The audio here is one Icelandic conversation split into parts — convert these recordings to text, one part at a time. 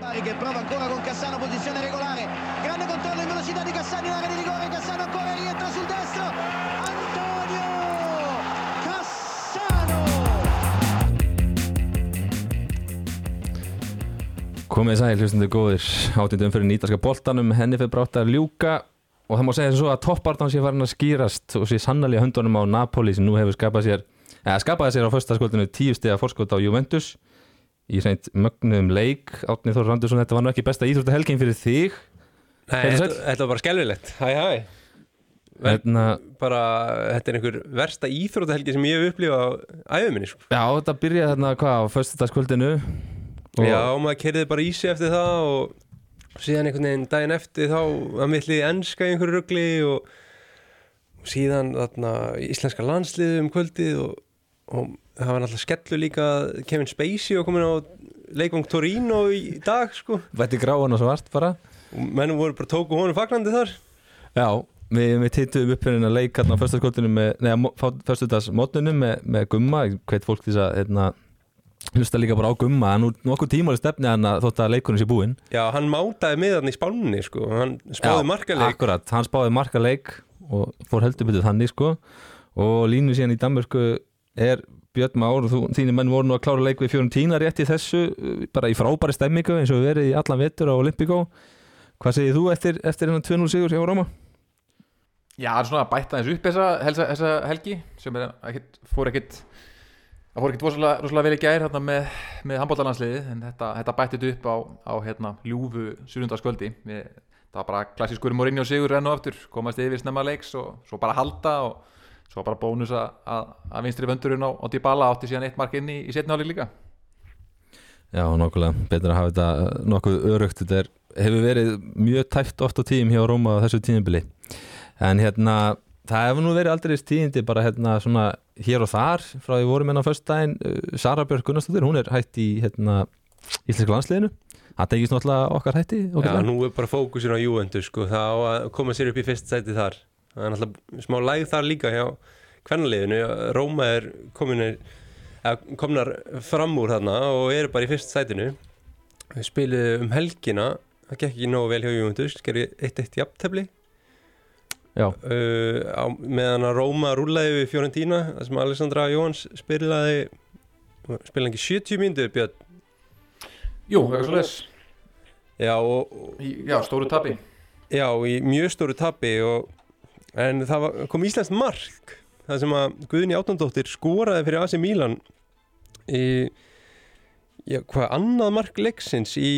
Bari che prova ancora con Cassano, posizione regolare. Grande controllo in velocità di Cassano in area di rigore. Cassano ancora rientra sul destro. Antonio Cassano! Komið sæl, hlustundu góðir, átundum fyrir nýtarska boltanum, henni fyrir brátt að ljúka og það má segja svo að toppartan sé farin að skýrast og sé sannlega höndunum á Napoli sem nú hefur skapað sér, eða skapaði sér á första skotinu tíu stiga fórskot á Juventus í mögnum leik, Átni Þór Randursson, þetta var nú ekki besta íþrótta helgin fyrir þig, Nei, þetta, var bara skelvilegt Hæ, hæ. Vel- hérna, Bara, þetta er einhver versta íþróttahelgi sem ég hef upplifað á æfuminni sko. já þetta byrjaði þarna hvað á föstudagskvöldinu? Og Já, maður kerði bara í sig eftir það og síðan einhvern veginn daginn eftir þá að mittliði enska í einhverju rugli og, síðan þarna íslenska landsliði um kvöldið og, og það var náttúrulega skellu líka Kevin Spacey og komin á leikvang Torino í dag sko. Vætti gráan og svart bara. Mennum voru bara tóku honum fagnandi þar. Já, við, við tittum upp hérna leik hérna á föstudagsskvöldinu með, neða föstudagsmótninu með, með gumma, hveit fólk því að hérna, hlusta líka bara á gumma. En nú nokkuð tímáli stefni hann að þótt að leikurinn sé búinn. Já, hann mátaði miðan í spánni sko. Hann spáði markaleik. Akkurat, hann spáði markaleik og fór heldur betur þannig sko. Og línu síðan í Danmörku er Björn Már þínir menn voru nú að klára leik við fjórun tína rétt í þessu bara í frábæri stemmingu eins og við verið í allan vetur á Olympíkó Hvað segir þú eftir, eftir hennan 2-0 sigur hjá Róma? Já, það er svona að bæta þessu upp þessa, þessa, helgi sem er ekkit, fór ekkit það fór ekkit rosalega, rosalega vel í gær hérna, með, með handbóltalandsliði en þetta, þetta bættið upp á, á hérna, ljúfu sunnundaskvöldi við, það var bara klassískur morinni og sigur enn og aftur, komast yfir snemma leiks og svo bara halda og svo bara bónus að, vinstri vöndurinn á, á Dybala átti síðan eitt mark inn í, í setniháli líka. Já, nokkulega, betur að hafa þetta uh, nokkuð örugt, þetta er, hefur verið mjög tæft oft á tíðum hjá Róma á þessu tíðumbili, en hérna það hefur nú verið aldrei tíðindi bara hérna svona hér og þar frá því vorum hérna á föstudaginn, uh, Sara Björk Gunnarsdóttir hún er hætt í hérna íslenska landsliðinu, það tekist náttúrulega okkar hætti Já, okkar nú er bara fókusin á Juventus sko, það á að koma sér upp í fyrst sæti þar það er náttúrulega smá læg þar líka hjá kvennaliðinu, Róma er komin eða, komnar fram úr þarna og eru bara í fyrst sætinu. Við spilum um helgina. Það gekk ekki nógu vel hjá Juventus gerði 1-1 jafntefli. Já, uh, á, meðan að Róma rúlaði við Fiorentína þar sem Alessandra Jóhans spilaði spilaði ekki 70 mínútur Björn? Jú, eitthvað svo les Já, og, og Já, stóru tapi. Já, í mjög stóru tapi og, en það var, kom Íslands mark það sem að Guðni Átandóttir skoraði fyrir AC Milan í já, hvað, annað mark leiksins í,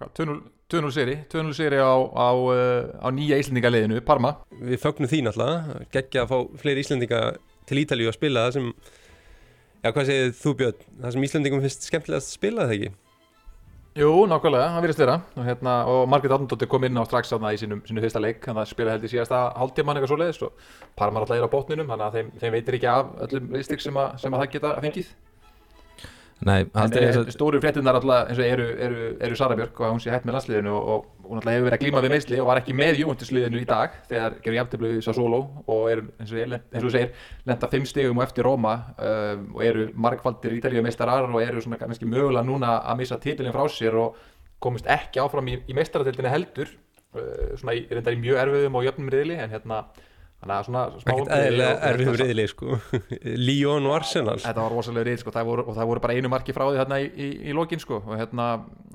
2-0 2-0 seri, 2-0 seri á, á, uh, á nýja Íslendingaliðinu, Parma. Við fögnum því náttúrulega geggja að fá fleiri Íslendinga til Ítalíu að spila það sem já, hvað segir þú Björn, það sem Íslendingum finnst skemmtilegast að spila það ekki Jú, nákvæmlega, hann virðist vera. Og, hérna, og Margrét Átnandóttir kom inn á strax í sínum, sínum fyrsta leik, hann spilaði held í síðasta hálftíman eitthvað svoleiðis og Parma alltaf er á botninum þannig að þeim, þeim veitir ekki af öllum listik sem, sem að það geta fengið nei, e, þess að stóru fréttinnar alltaf eru, eru, eru Sara Björk og hún sé hætt með landsliðinu og, og hún alltaf hefur verið að glíma við meðsli og var ekki með Júventusliðinu í dag þegar gerur jafnteflu í Sassolo og eru eins og, eins og segir lenda fimm stegum og eftir Róma um, og eru margfaldir ítalíu meistarar og eru svona kannski mögulega núna að missa titilin frá sér og komist ekki áfram í, í meistaratildinni heldur uh, svona í, reyndar í mjög erfiðum og jöfnum riðli en hérna þannig að svona smá ekkert og- erfið reyðli sko. Lyon og Arsenal. Þetta var rosalega reyð sko, það voru, og það voru bara einu marki frá því þarna í, í, í lokin sko, og hérna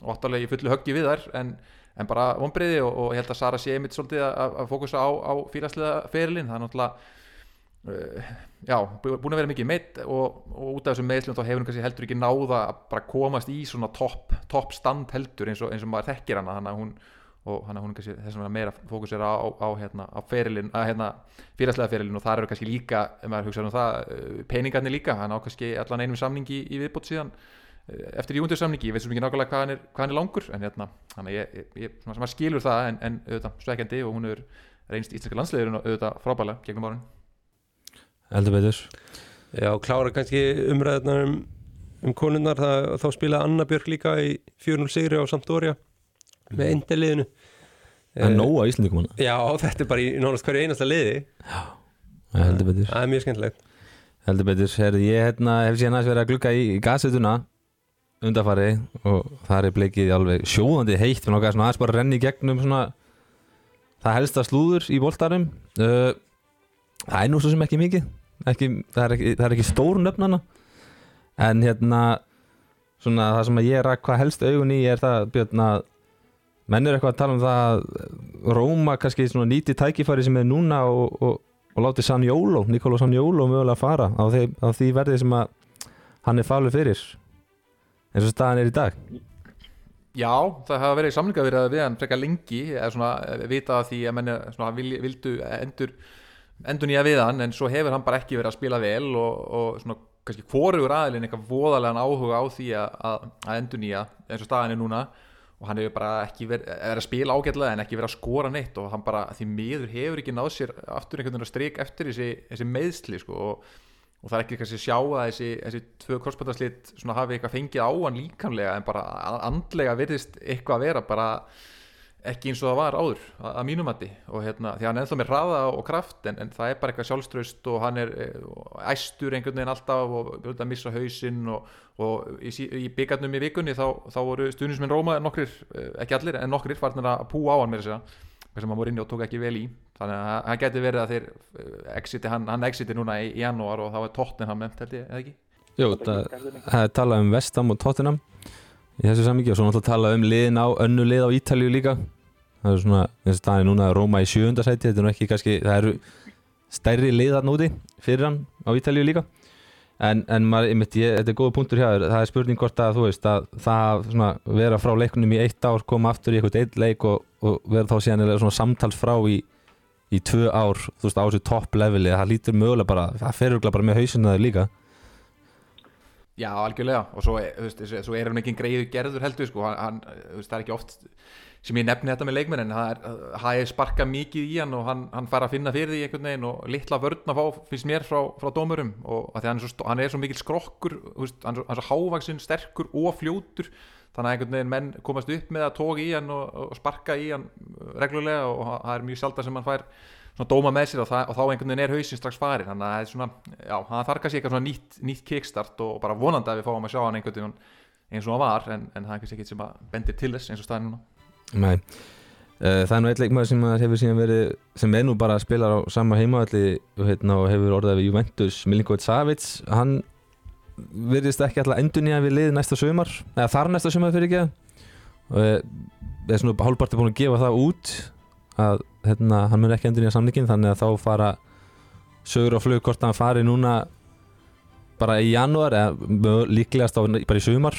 óttalega í fullu höggi við þar en, en bara vonbriði og, og ég held að Sara sé einmitt svolítið að, að fókusa á, á félagslega ferilinn, það er náttúrulega uh, já, bú- búin að vera mikið meitt og, og út af þessum meðslum þá hefur hún kannski heldur ekki náða að bara komast í svona topp top stand heldur eins og, eins og maður þekkir hana. Þannig að hún og hann að hún er kannski þess að meira fókusera á, á, á, hérna, á ferilinn, að hérna félagslega ferilinn og það eru kannski líka ef maður hugsaður um það, uh, peningarnir líka. Hann á kannski allan einum samningi í viðbót síðan uh, eftir júndur samningi, ég veit svo mikið nákvæmlega hvað hann er, hvað hann er langur en hérna, hann að ég, ég, svona sem að skilur það en, en auðvitað svekkjandi og hún er reynst íslenska landsliðurinn og auðvitað frábælega gegnum árin. Heldur betur. Já, klára kannski umræðunar um, um konunnar, það, þá spilaði Anna Björk líka í 4-0 sigri á Sampdoria með endeliðinu Það er nóg að Íslandingum hana Já, þetta er bara í nánast hverju einasta liði. Heldur betur. Það er mjög skemmtilegt. Heldur betur, Herði, ég hérna, hef síðan aðeins verið að glugga í, í gasetuna undarfari og það er bleikið alveg sjóðandi heitt náttúrulega svona aðeins bara að renna í gegnum svona það helsta slúður í boltarum uh, það er nú svo sem ekki mikið. Ekki, það, er ekki, það er ekki stór nöfnana en hérna svona það sem ég rak hvað helst augun í er það Björn að menn er eitthvað að tala um það að Róma kannski nýti tækifæri sem er núna og, og, og láti Sanjólo, Nikolo Sanjólo mögulega fara á því, á því verði sem að hann er falið fyrir eins og staðan er í dag. Já, það hafa verið samlinga verið við hann frekar lengi eða svona eh, vita því að menn vil, vildu endur endur nýja við hann en svo hefur hann bara ekki verið að spila vel og, og svona kannski hvorugur aðilinn eitthvað voðalegan áhuga á því að, að, að endur nýja eins og staðan er núna og hann hefur bara ekki verið er að spila ágætlega en ekki verið að skora neitt og hann bara því miður hefur ekki náð sér aftur einhvern veginn að strik eftir þessi, þessi meðsli sko og, og það er ekki kannski að sjá að þessi, þessi tvö korspöldarslit hafi eitthvað fengið á hann líkamlega en bara andlega virðist eitthvað að vera bara ekki eins og það var áður að, að mínum mati. Og hérna því hann er ennþá með hraða og kraft en, en það er bara eitthvað sjálfströst og hann er eh, æstur einhvern veginn alltaf og auðvitað að missa hausinn og, og í, í byggarnum í vikunni þá, þá voru stuðnisminn Róma nokkrir, eh, ekki allir en nokkrir farnir að pú á hann með þess að sem hann voru inni og tók ekki vel í. Þannig að hann geti verið að þeir eh, exiti, hann, hann exiti núna í, í janúar og þá er Tottenham nefnt held ég, eða ekki? Jú, það, er talað um Vestam og Tottenham í þessu samvikið og svo náttúrulega talað um liðin á önnu lið á Ítalju líka það er svona, eins og það er núna Róma í sjöundasæti, þetta er nú ekki kannski það eru stærri liðar núti fyrir hann á Ítalíu líka. En, en maður, ég myndi, þetta er góða punktur hjá þér. Það er spurning hvort að þú veist að það svona, vera frá leikunum í eitt ár koma aftur í eitthvað eitt leik og, og vera þá síðan svona samtals frá í í tvö ár, þú veist, á þessu topp leveli það lítur mögulega bara, það ferur bara með hausinu það líka. Já, algjörlega, og svo, þú veist, svo er hann ekki greiðu gerður heldur, sko, hann, þú veist, það er ekki oft sem ég nefni þetta með leikmenn en það er sparka mikið í hann og hann, hann fara að finna fyrir því einhvern veginn og litla vörn að fá finnst mér frá, frá dómurum. Og hann er, svo, hann er svo mikil skrokkur veist, hann er svo hávaksinn, sterkur og fljótur. Þannig að einhvern veginn menn komast upp með að tóka í hann og, og sparka í hann reglulega og það er mjög sjálf það sem hann fær svona dóma með sér og, það, og þá einhvern veginn er hausin strax farin þannig að það er svona, já, það þarf kannski eitthvað svona nýtt, nýtt kickstart og bara vonandi að við fáum að sjá hann einhvern veginn eins og hann var en, en það er kannski ekkit sem að bendir til þess eins og staðin núna Nei, uh, það er nú eitt leikmaður sem hefur síðan verið, sem er nú bara að spila á sama heimavalli hérna, og hefur orðað við Juventus, Milinkovic Savic hann virðist ekki alltaf endur nýja við lið næsta sömar eða þar næsta sömar fyrir ekki og eh, er svona hálfparti búin að gefa það út að hérna, hann mun ekki endur nýja samlingin þannig að þá fara sögur og flug hvort hann fari núna bara í janúar eða líklegast á, bara í sömar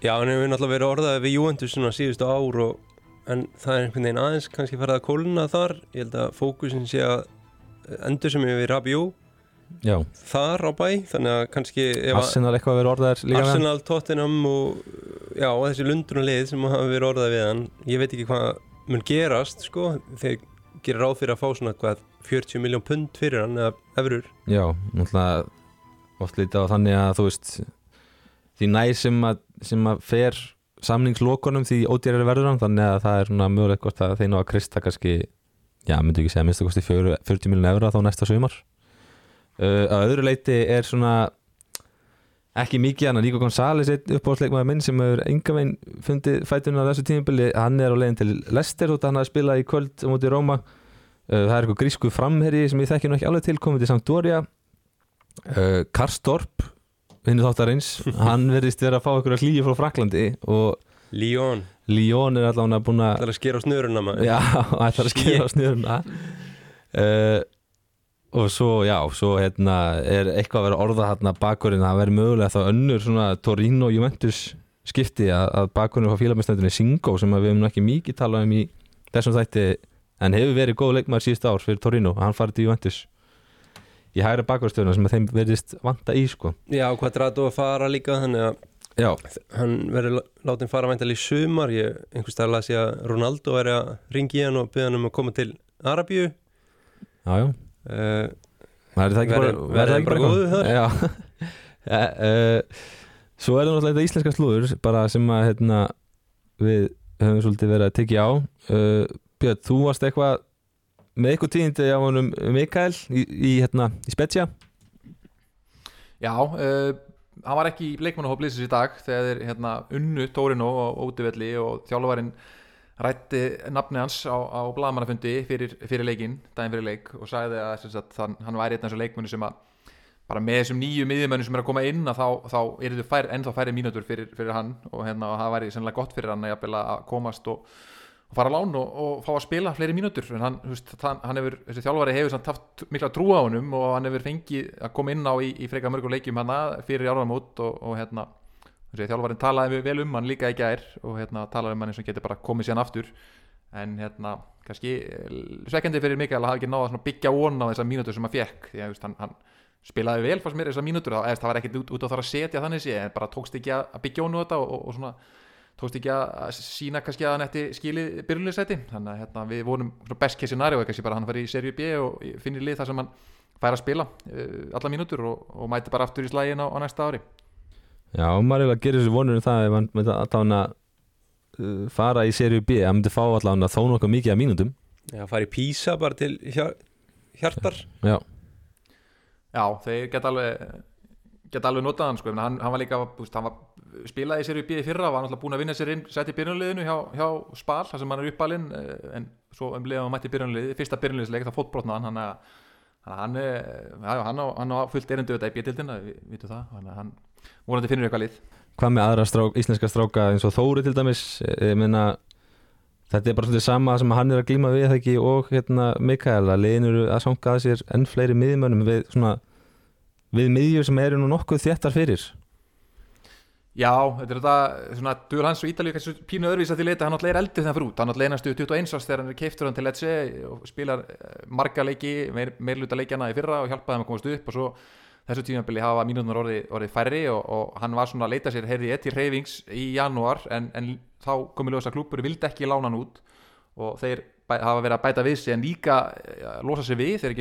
Já, hann hefur náttúrulega verið orðaðið við Juventus svona síðustu ár og, en það er einhvern veginn aðeins kannski farið að kóluna þar. Ég held að fókusin sé að endur sem við Rabió Já. þar á bæ, þannig að kannski Arsenal eitthvað verið orðaðir líka Arsenal, Tottenham og já, og þessi lundrunalið sem hafa verið orðað við hann. Ég veit ekki hvað mun gerast sko, þeir gerir ráð fyrir að fá svona hvað 40 miljón pund fyrir hann eða efurur Já, náttúrulega oft lítið á þannig að þú veist því næ sem að, sem að fer samningslokunum því ódýrar verður hann þannig að það er mögulegt gott að þeir ná að kristja kannski, já, myndi ekki segja minnst að kosti 40 miljónu eurra þá næsta sumar. Uh, að öðru leiti er svona ekki mikið hann að Nico Gonzáles uppáhaldsleikmaður minn sem hefur enga veginn fundið fætunum á þessu tímubili, hann er á leginn til Lester að hann hafi spilað í kvöld út í Róma. Uh, það er eitthvað grísku framherri sem ég þekki nú ekki alveg til komið til Sampdoria. Uh, Karstorp vinnu þáttarins. Hann verðist vera að fá ykkur að hlýja frá Fraklandi og Líón Líón er allavega búin að Það er að skera á snuruna maður. Já, það er að skera á snuruna uh, og svo, já, svo hérna er eitthvað að vera orða hérna bakurinn að vera mögulega þá önnur svona Torino Juventus skipti að, að bakurinn á fílamestændinni Singo sem við hefum ekki mikið talað um í þessum þætti en hefur verið góð leikmar síðust ár fyrir Torino, hann farið til Juventus í hægra bakvarstöðuna sem þeim verðist vanta í sko. Já, Quadrado að fara líka þannig að Já. hann verður látið fara væntal í sumar ég einhvers dag las ég að Ronaldo er að ringi hann og byggja hann um að koma til Arabíu Já, já uh, Það er það ekki Verður bara góðu þar? Já uh, Svo er það náttúrulega þetta íslenska slúður bara sem að hérna, við höfum svolítið verið að tekja á uh, Björn, þú varst eitthvað með eitthvað tíðindi á honum Mikael í, í, hérna, í Spezia? Já, uh, hann var ekki í leikmannahóp liðsins í dag þegar hérna, unnu Tórino og útivelli og þjálfarinn rætti nafni hans á, á blagamannafundi fyrir, fyrir leikin, daginn fyrir leik og sagði að, sem sagt, hann, hann væri einn af þessum leikmunni sem að bara með þessum nýju miðjumönnum sem er að koma inn að þá, þá er fær, ennþá færi mínútur fyrir, fyrir hann og, hérna, það væri sennilega gott fyrir hann að, að komast og, og fara á lán og, og fá að spila fleiri mínútur. En hann, veist, hann, hann hefur, þessi þjálfari hefur samt haft mikla trú á honum og hann hefur fengið að koma inn á í, í freka mörgum leikjum hana fyrir árðamót og hérna þessi þjálfarin talaði vel um hann líka í gær og hérna talaði um hann eins og getur bara komið síðan aftur. En hérna kannski svekkjandi fyrir Mikael að hafa ekki náða að byggja von á þessar mínútur sem hann fekk því að hann, hann spilaði vel fannst mér þessar mínútur. Það, var ekkert út, út á það að setja þannig sé en bara tókst ekki að byggja á þetta og, og, og svona tókst ekki að sína kannski að hann eftir skilið byrjulegsæti þannig að hérna, við vonum best case scenario kannski bara hann fari í serju B og finnir lið þar sem hann fær að spila uh, alla mínútur og, og mæti bara aftur í slægin á, á næsta ári. Já, maður eiginlega gerir þessu vonur um það ef hann myndi að uh, fara í serju B, hann myndi fá allavega þó nokkuð mikið af mínútum. Já, fari í písa bara til hjá, hjartar. Já, Já, þeir geta alveg geta alveg notað hann sko, hann, hann var líka búst, hann var, spilaði í sér í bíði fyrra var náttúrulega búin að vinna sér inn, sett í byrjunliðinu hjá, hjá Spal, þar sem hann er uppalinn en svo um liðan hann mætti byrjunliði fyrsta byrjunliðsleik, það fótbrotnaðan hann að hann, já, hann, á, hann á fullt erindu þetta í bíðildina, við vitum það hann, hann vonandi finnur eitthvað lið. Hvað með aðra strák, íslenska stráka eins og Þóri til dæmis? Ég meina þetta er bara svona sama sem hann er að glíma við það ekki? Og hérna Mikael að við miðjur sem eru nú nokkuð þéttar fyrir? Já, þetta er þetta svona duður hans og Ítalíu kannski pínu öðruvís að því leita hann náttúrulega er eldið þegar fyrir út. Hann náttúrulega einast 21 árs þegar hann er keiftur hann til Lecce og spilar marga leiki meir, meirluta leikjana í fyrra og hjálpaði hann að komast upp og svo þessu tímabili hafa mínútunar orðið, orðið færri og, og hann var svona að leita sér heyrði ett í reyfings í janúar en, en þá komið ljósa klúpur vildi ekki lána hann út og þeir bæ, hafa verið að bæta við sig en líka ja, losa sig við þeir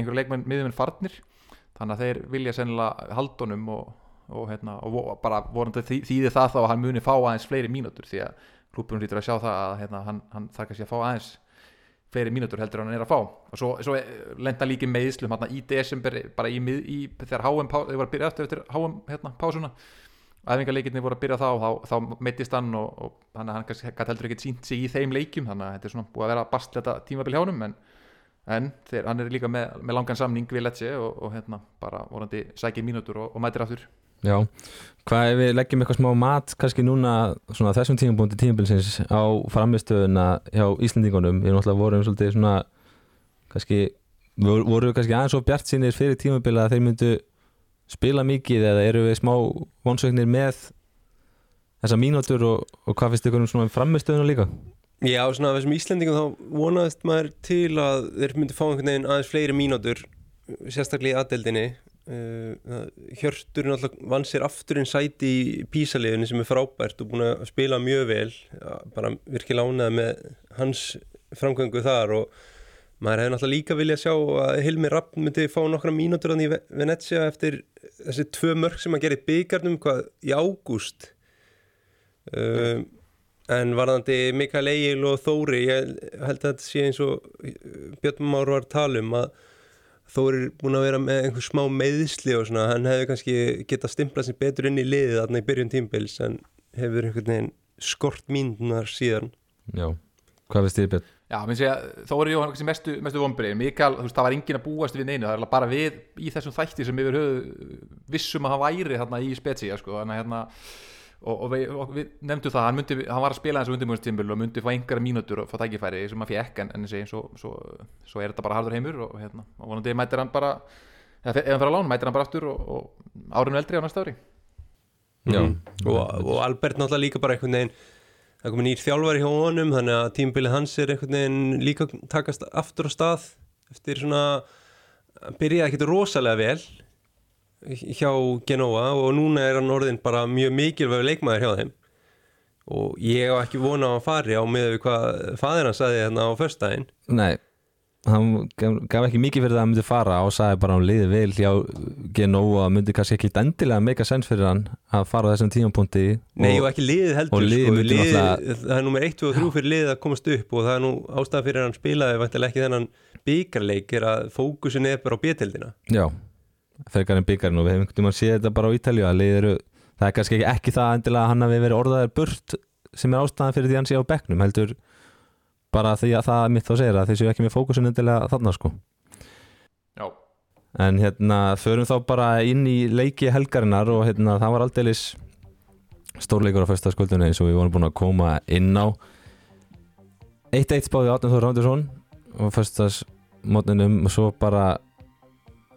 en þannig að þeir vilja sennilega haldunum og, og, hérna, og bara vorandi þýði það þá að hann muni fá aðeins fleiri mínútur því að klúpurinn lítur að sjá það að hérna, hann, hann þarf kannski að fá aðeins fleiri mínútur heldur hann er að fá. Og svo, svo lenda líki meðslum hérna, í desember bara í, í þegar HM þeir voru að byrja eftir, eftir HM hérna, pásuna. Æfingarleikinni voru að byrja þá þá, þá meittist hann og, og hann, hann gæti heldur ekki sínt sig í þeim leikum þannig að þetta er svona búið að vera bast þetta tímabil hjá honum en, en þeir, hann er líka með, með langan samning við Lecce og, og hérna bara vorandi sækir mínútur og, og mætir aftur. Já, hvað ef við leggjum eitthvað smá mat kannski núna svona þessum tímabúndi tímabilsins á framistöðuna hjá Íslandingunum, við náttúrulega vorum svolítið svona kannski, við vorum kannski aðeins svo bjart sínir fyrir tímabila að þeir myndu spila mikið eða eru við smá vonsöknir með þessa mínútur og, og hvað finnst ykkur um svona framistöðuna líka? Já, svona af þessum Íslandingum þá vonaðist maður til að þeir myndi fá einhvern veginn aðeins fleiri mínútur sérstaklega í aðdeldinni Uh, Hjörtur vann sér afturinn sæti í písaliðinu sem er frábært og búin að spila mjög vel. Bara virkilega ánað með hans framgöngu þar og maður hefði náttúrulega líka viljað sjá að Hilmi Rapp myndi fá nokkra mínútur í Venecia eftir þessi tvö mörg sem að gera í byggarnum hvað, í ágúst? Uh, en varðandi Mikael Egil og Þóri ég held að þetta sé eins og Björn Már var að tala um að Þóri er búin að vera með einhver smá meðsli og svona, hann hefði kannski getað stimplað sér betur inn í liðið þarna í byrjun tímbils en hefur einhvern veginn skort míndunar síðan. Já, hvað veist þið Björn? Já, minn segja, Þóri Jóhann kannski mestu, mestu vonbreið, Mikael, þú veist, það var engin að búast við neinu, það er bara við í þessum þætti sem yfir höfu vissum að hann væri þarna í spetsíja, sko, þannig að hérna og, og, við, og við nefndum það, hann, myndi, hann var að spila eins og undirbúinstímbil og myndi fá einhverja mínútur og fá tækifæri sem hann fekk en, en þessi, svo, svo, svo er þetta bara hardur heimur og, hérna, og vonandi mætir hann bara ef hann fyrir að lána, mætir hann bara aftur og árinu eldri á næsta ári. Mm. og Albert náttúrulega líka bara einhvern veginn það komið nýr þjálfari hjá honum þannig að tímbilið hans er einhvern veginn líka takast aftur á stað eftir svona byrjaði ekkert rosalega vel hjá Genoa og núna er hann orðin bara mjög mikilvæg leikmaður hjá þeim. Og ég á ekki vona á að fari á með hvað fadir hann saði hérna á förstæðin Nei, hann gaf ekki mikið fyrir það að hann myndi fara og sagði bara hann liði vel hjá Genoa og myndi kannski ekki endilega meika sens fyrir hann að fara á þessum tímapunkti Nei og ekki liðið heldur liðið sko, liðið, náttúrulega- það er nummer 1, 2 og 3 fyrir liðið að komast upp og það er nú ástæða fyrir hann spilaði væntilega ekki þennan byggarleik er að fókusin er bara á bjötildina Já, frekar en byggarinn og við hefum einhvern veginn séð þetta bara á Ítalíu að liðið eru það er kannski ekki, ekki það endilega að hann hafi verið orðaðir burt sem er ástæðan fyrir því að hann sé á bekknum heldur bara því að það mitt þá segir að þeir séu ekki með fókusin endilega þarna sko. Já, en hérna förum þá bara inn í leiki helgarinnar og hérna það var aldeilis stórleikur á fyrsta skuldunni eins og við vorum búin að koma inn á. 1-1 spáði Átnum Þór Rándursson og fyrstas mótninum og svo bara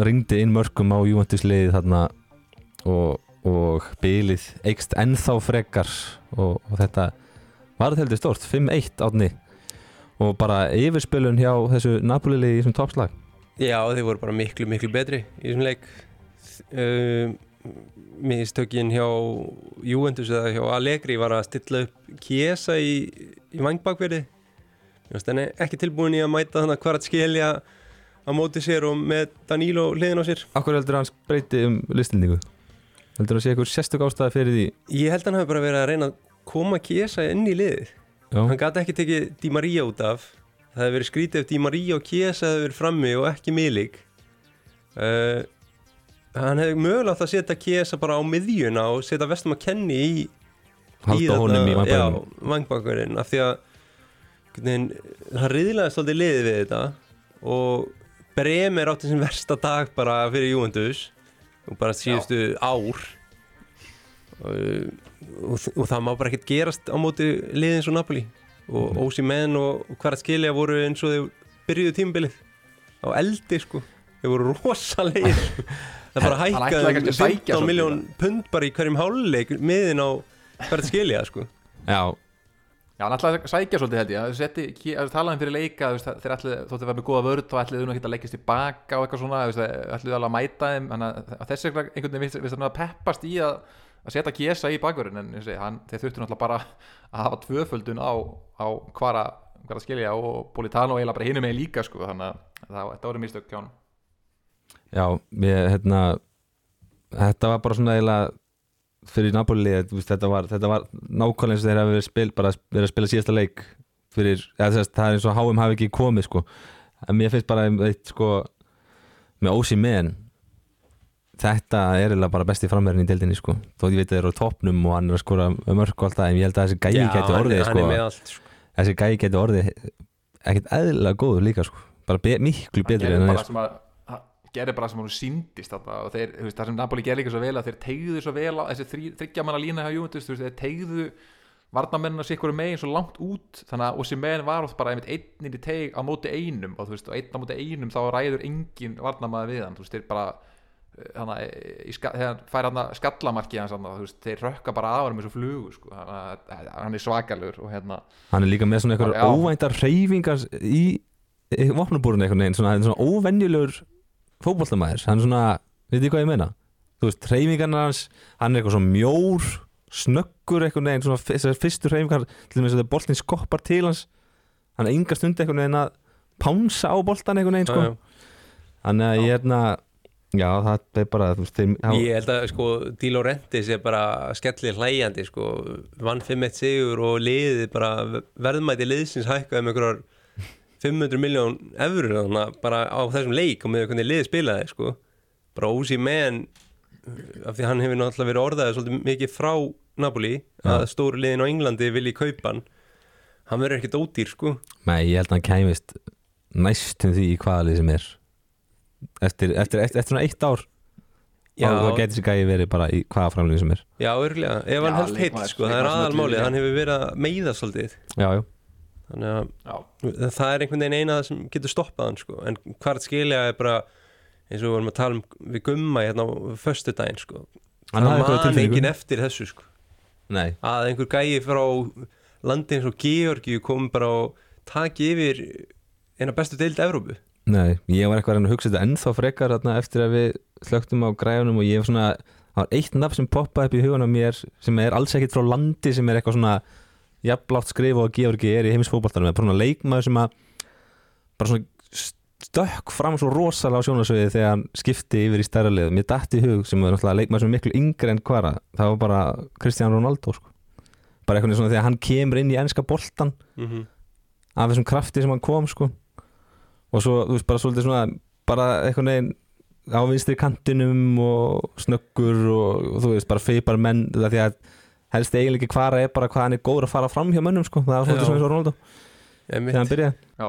ringdi inn mörgum á Juventus liðið þarna og, og bylið eikst ennþá frekar og, og þetta var þetta heldur stórt 5-1 átni og bara yfirspilun hjá þessu Napoli liði í þessum toppslag. Já, þeir voru bara miklu, miklu betri í þessum leik. Uh, Mistökin hjá Juventus eða hjá Allegri var að stilla upp Kiesa í, í vangbakverði. Ekki tilbúin í að mæta þannig að skilja á móti sér og með Danilo hliðin á sér. Akkur heldur hans breyti um listilningu? Heldur það sé eitthvað sérstök ástæði fyrir því? Ég held hann hafi bara verið að reyna að koma Kiesa inn í liðið. Hann gæti ekki tekið Di Maria út af. Það hefði verið skrítið ef Di Maria og Kiesa hefði verið frammi og ekki miðlík uh, Hann hefði mögulega átt að setja Kiesa bara á miðjuna og setja Vestum að kenni í halda honum í vangbakkurinn af því að það riðilega svolítið liðið við þetta og Bremer átti sem versta dag bara fyrir Juventus og bara síðustu ár. Og, og, og það má bara ekkert gerast á móti liðið eins og Napoli. Og Mhm. Ósi Menn og hver að skilja voru eins og þau byrjuðu tímbilið á eldi sko. Þau voru rosalegir. Það bara hækkaði kannski að sækja 15 svolítið. miljón pund bara í hverjum háluleik miðin á hver að skilja sko. Já, Já, hann ætlaði að sækja svolítið held ég. Setti, ki- að talaði um fyrir leika þeir ætlaði, þóttu að vera með góða vörð þá ætlaði hún ekki að leggja tilbaka og eitthvað svona ætlaði alveg að mæta þeim. Þannig að- þessi einhvern veginn vist, vist að peppast í að, að setja Kiesa í bakverðin en segi, hann, þeir þurftu náttúrulega bara að hafa tvöföldun á, á hvara, hvara skilja og Politano eiginlega bara hinum með líka sko, þannig að það, þetta voru mistök hjá hann já, ég, hérna Þetta var bara svona eiginlega fyrir Napoli, þetta var, þetta var nákvæmlega eins og þeir hafa verið spil, verið að spila síðasta leik fyrir, eða, þess, það er eins og HM hafi ekki komið sko, en mér finnst bara eitt sko, með Ósi Men þetta er eiginlega bara besti framverðin í deildinni sko, þó ég veit að þeir eru á toppnum og hann er að skora mörg og allt það, en ég held að þessi gæi hann, orðið sko, allt sko. þessi gæi gæti orðið ekkert eðlilega góður líka sko, bara be miklu betri en bara er gerði bara sem hún síndist og þeir, veist, það sem Napoli gerði líka svo vel að þeir tegðu svo vel á þessi þrí- þriggja manna lína hjá veist, þeir tegðu varnamennina sér ykkur megin svo langt út þannig að Osimhen var oft bara einmitt einnir í teg á móti einum og veist, og einn á móti einum þá ræður engin varnamaður við hann veist, þeir bara þannig að í ska- þegar fær hann skallamarki hans veist, þeir rökka bara hann með svo flugu sko, þannig að hann er svakalur og hérna hann er líka með svona einhver óvæntar reyfingar í, vopnabúrun einhvern veginn, svona, svona óvenjulegur fótboltamæður, hann er svona veit þið hvað ég meina, þú veist, reyfingarnar hans hann er eitthvað svona mjór snöggur einhvern veginn, svona þessar fyrstu reyfingar, til dæmis að boltin skoppar til hans hann er ynga stund einhvern veginn að pánsa á boltan einhvern veginn, sko. Já, já. þannig að ég er hérna já, það er bara, veist, þeir hafa- Ég held að sko Di Laurentiis er bara skellir hlæjandi sko. Vann 5-1 sigur og liðið bara verðmæti liðsins hækkaði með einhverjar 500 miljón efur að bara á þessum leik og með hvernig liðið spilaði sko. Bara ósí menn af því hann hefur náttúrulega verið orðaðið svolítið mikið frá Napoli að stóru liðin á Englandi vilji kaupa hann. Hann verður ekkert ódýr sko. Nei, ég held að hann kæmist næstum því í hvaða lið sem er. Eftir, eftir, eftir, eftir svona eitt ár Já, þá þá geti þessi gæði verið bara í hvaða framlýðin sem er. Já örglega, ef hann heitt leikmaður- sko, það er aðalmálið. hann hefur verið að meiða svolítið. Já, já, þannig að já, það er einhvern veginn eina sem getur stoppað hann sko. en hvart skilja er bara eins og við vorum að tala um við gumma hérna á föstudaginn sko. Hann það tilfinningu. enginn eftir þessu sko. nei að einhver gæi frá landi eins og Georgi kom bara og taki yfir eina bestu deild Evrópu Nei, ég var eitthvað að hugsa þetta ennþá frekar þarna, eftir að við slögtum á græðunum og ég var svona, það var eitt nafn sem poppaði upp í hugan á mér sem er alls ekkit frá landi sem er eitthvað svona jafnlátt skrifa og Georgi er í heimisfótboltanum bara svona leikmaður sem að bara svona stökk fram svo rosalega á sjónasögið þegar hann skipti yfir í stærra lið mér datt í hug sem er leikmaður sem er miklu yngri en hvara það var bara Cristiano Ronaldo sko. bara eitthvað svona þegar hann kemur inn í enska boltan mm -hmm. af þessum krafti sem hann kom sko og svo, þú veist, bara svolítið svona bara eitthvað neginn á vinstri kantinum og snöggur og, og þú veist, bara feipar menn það því að helst eiginlega ekki hvara er bara hvað hann er góður að fara fram hjá mönnum sko, það var svolítið svona eins og Ronaldo. Einmitt. þegar hann byrjaði. Já,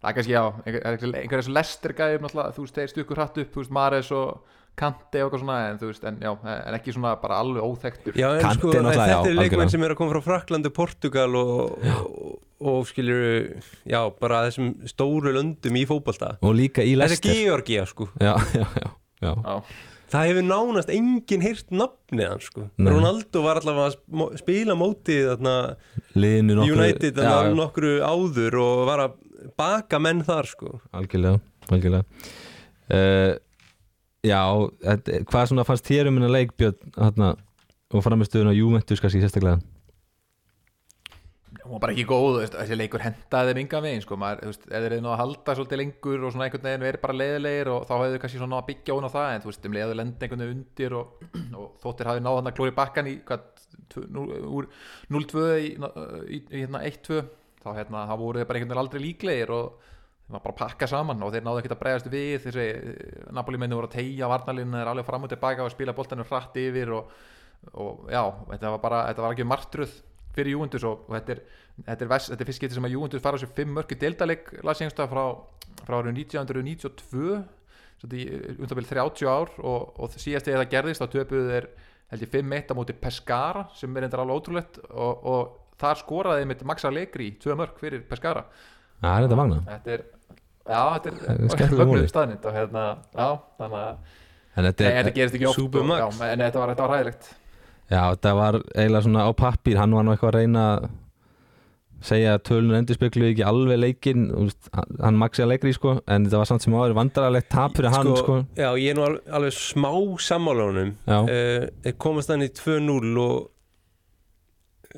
það er kannski já einhver, einhver, einhver þessu lestir gæðum náttúrulega, þú veist, þeir stukkur hratt upp, þú veist, Mares og Kante og eitthvað svona, en þú veist, en já, en ekki svona bara alveg óþekktur. Já, en Kanti sko, náttúrulega, þetta já, er leikmenn sem er að koma frá Fraklandi, Portugal og, og, og skilur já, bara þessum stóru löndum í fótbolta. Og líka í Þetta er Georgia, sko. Já, já, já, já. Já, Það hefur nánast enginn heyrt nafnið hann, sko. Ronaldo var allavega að spila mótið United þarna, nokkru áður og var að baka menn þar, sko algjörlega, algjörlega. Uh, já, hvað svona fannst þér um hennar leik Björn hérna, og framistöðun á Juventus kannski sérstaklega hún var bara ekki góð, þessi leikur hentaði þeim yngan veginn, sko, maður, þú veist, eða þeir eru nú að halda svolítið lengur og svona einhvern veginn verið bara leiðilegir og þá hefðu þau kannski svona að byggja hún á það, en þú veist, um leiðu lendi einhvern veginn undir og, og þóttir hafi náð hann að klóri bakkan í, hvað, nú- úr 0-2 í, í, í hérna 1-2, þá hérna, þá voru þeir bara einhvern veginn aldrei líklegir og þeir var bara að pakka saman og þeir náðu ekkert að bregðast við þessi Napoli menni voru að tegja varnalinn og, og já, þetta var bara þetta var ekki martruð fyrir Júundus og, og þetta er, þetta er, er fyrst getið sem að Júundus fara sér fimm mörki deltaleg lasingstað frá, frá árið 1992 undanbyrð 30 ár og, og síðast þegar það gerðist þá töpuðu þeir held ég 5-1 á móti Pescara sem er endur alveg ótrúlegt og, og þar skoraði þeim Max Allegri tvö mörk fyrir Pescara það er þetta magna þetta er já, þetta er móli. staðnind og hérna, já, þannig að en þetta, er, þetta gerist ekki Max. já, en þetta var, var ræðilegt já, þetta var eiginlega svona á pappír hann var nú eitthvað að reyna að segja að tölun endur speklu ekki alveg leikin hann- að leikri sko en þetta var samt sem áður vandaralegt tap fyrir hann sko, Já, ég er nú alveg, alveg smá sammálunum Já. uh, komast hann í 2-0 og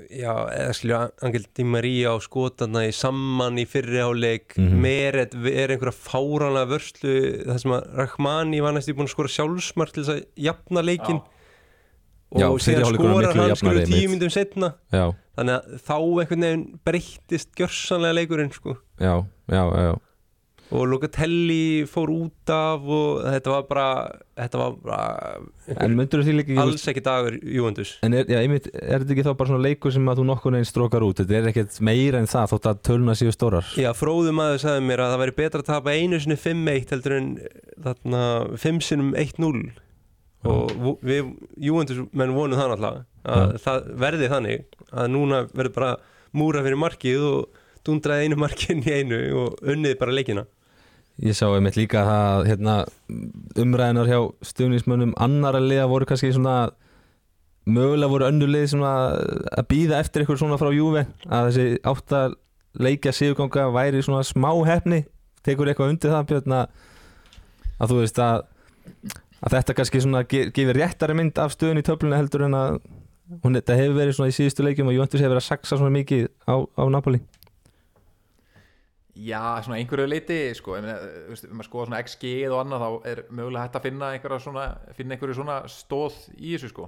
já, eða skilja Angel Di Maria á skotarna í samman í fyrri áleik mm. -hmm. Meret er einhverja fárana vörslu það sem að Rahmani var næstu búin að skora sjálfsmark til þess að jafna leikin Já, og fyrri síðan skorar miklu hann skilur jafnari, tíu myndum setna já, þannig að þá einhvern veginn breyttist gjörsanlega leikurinn sko. Já, já, já, og Locatelli fór út af og þetta var bara þetta var bara líka alls ekki dagur Júvendus En er, já, einmitt, er þetta ekki þá bara svona leikur sem að þú nokkur neginn strókar út? Þetta er ekkert meira en það þótt að töluna séu stórar. Já, fróðum aður sagði mér að það væri betra að tapa einu sinni 5-1 heldur en þarna 5 sinum 1-0 og við Júvendus menn vonum það náttúrulega að það verði þannig að núna verður bara múra fyrir markið og dundraði einu markinn í einu og unnið bara leikina. Ég sá einmitt líka að hérna, umræðinar hjá stjórnismönnum annara liða voru kannski svona mögulega voru önnur lið svona að býða eftir ykkur svona frá Júve að þessi átta leikja sigurganga væri svona smá hefni tekur eitthvað undir það Björn að, að þú veist að, að þetta kannski svona ge- gefur réttari mynd af stöðun í töflunni heldur en að hún, þetta hefur verið svona í síðustu leikjum og Juventus hefur verið að saksa svona mikið á, á Napoli. Já, svona einhverju leiti sko, ef maður skoða svona XG og annað þá er mögulega hægt að finna einhverja svona, finna einhverju svona stóð í þessu sko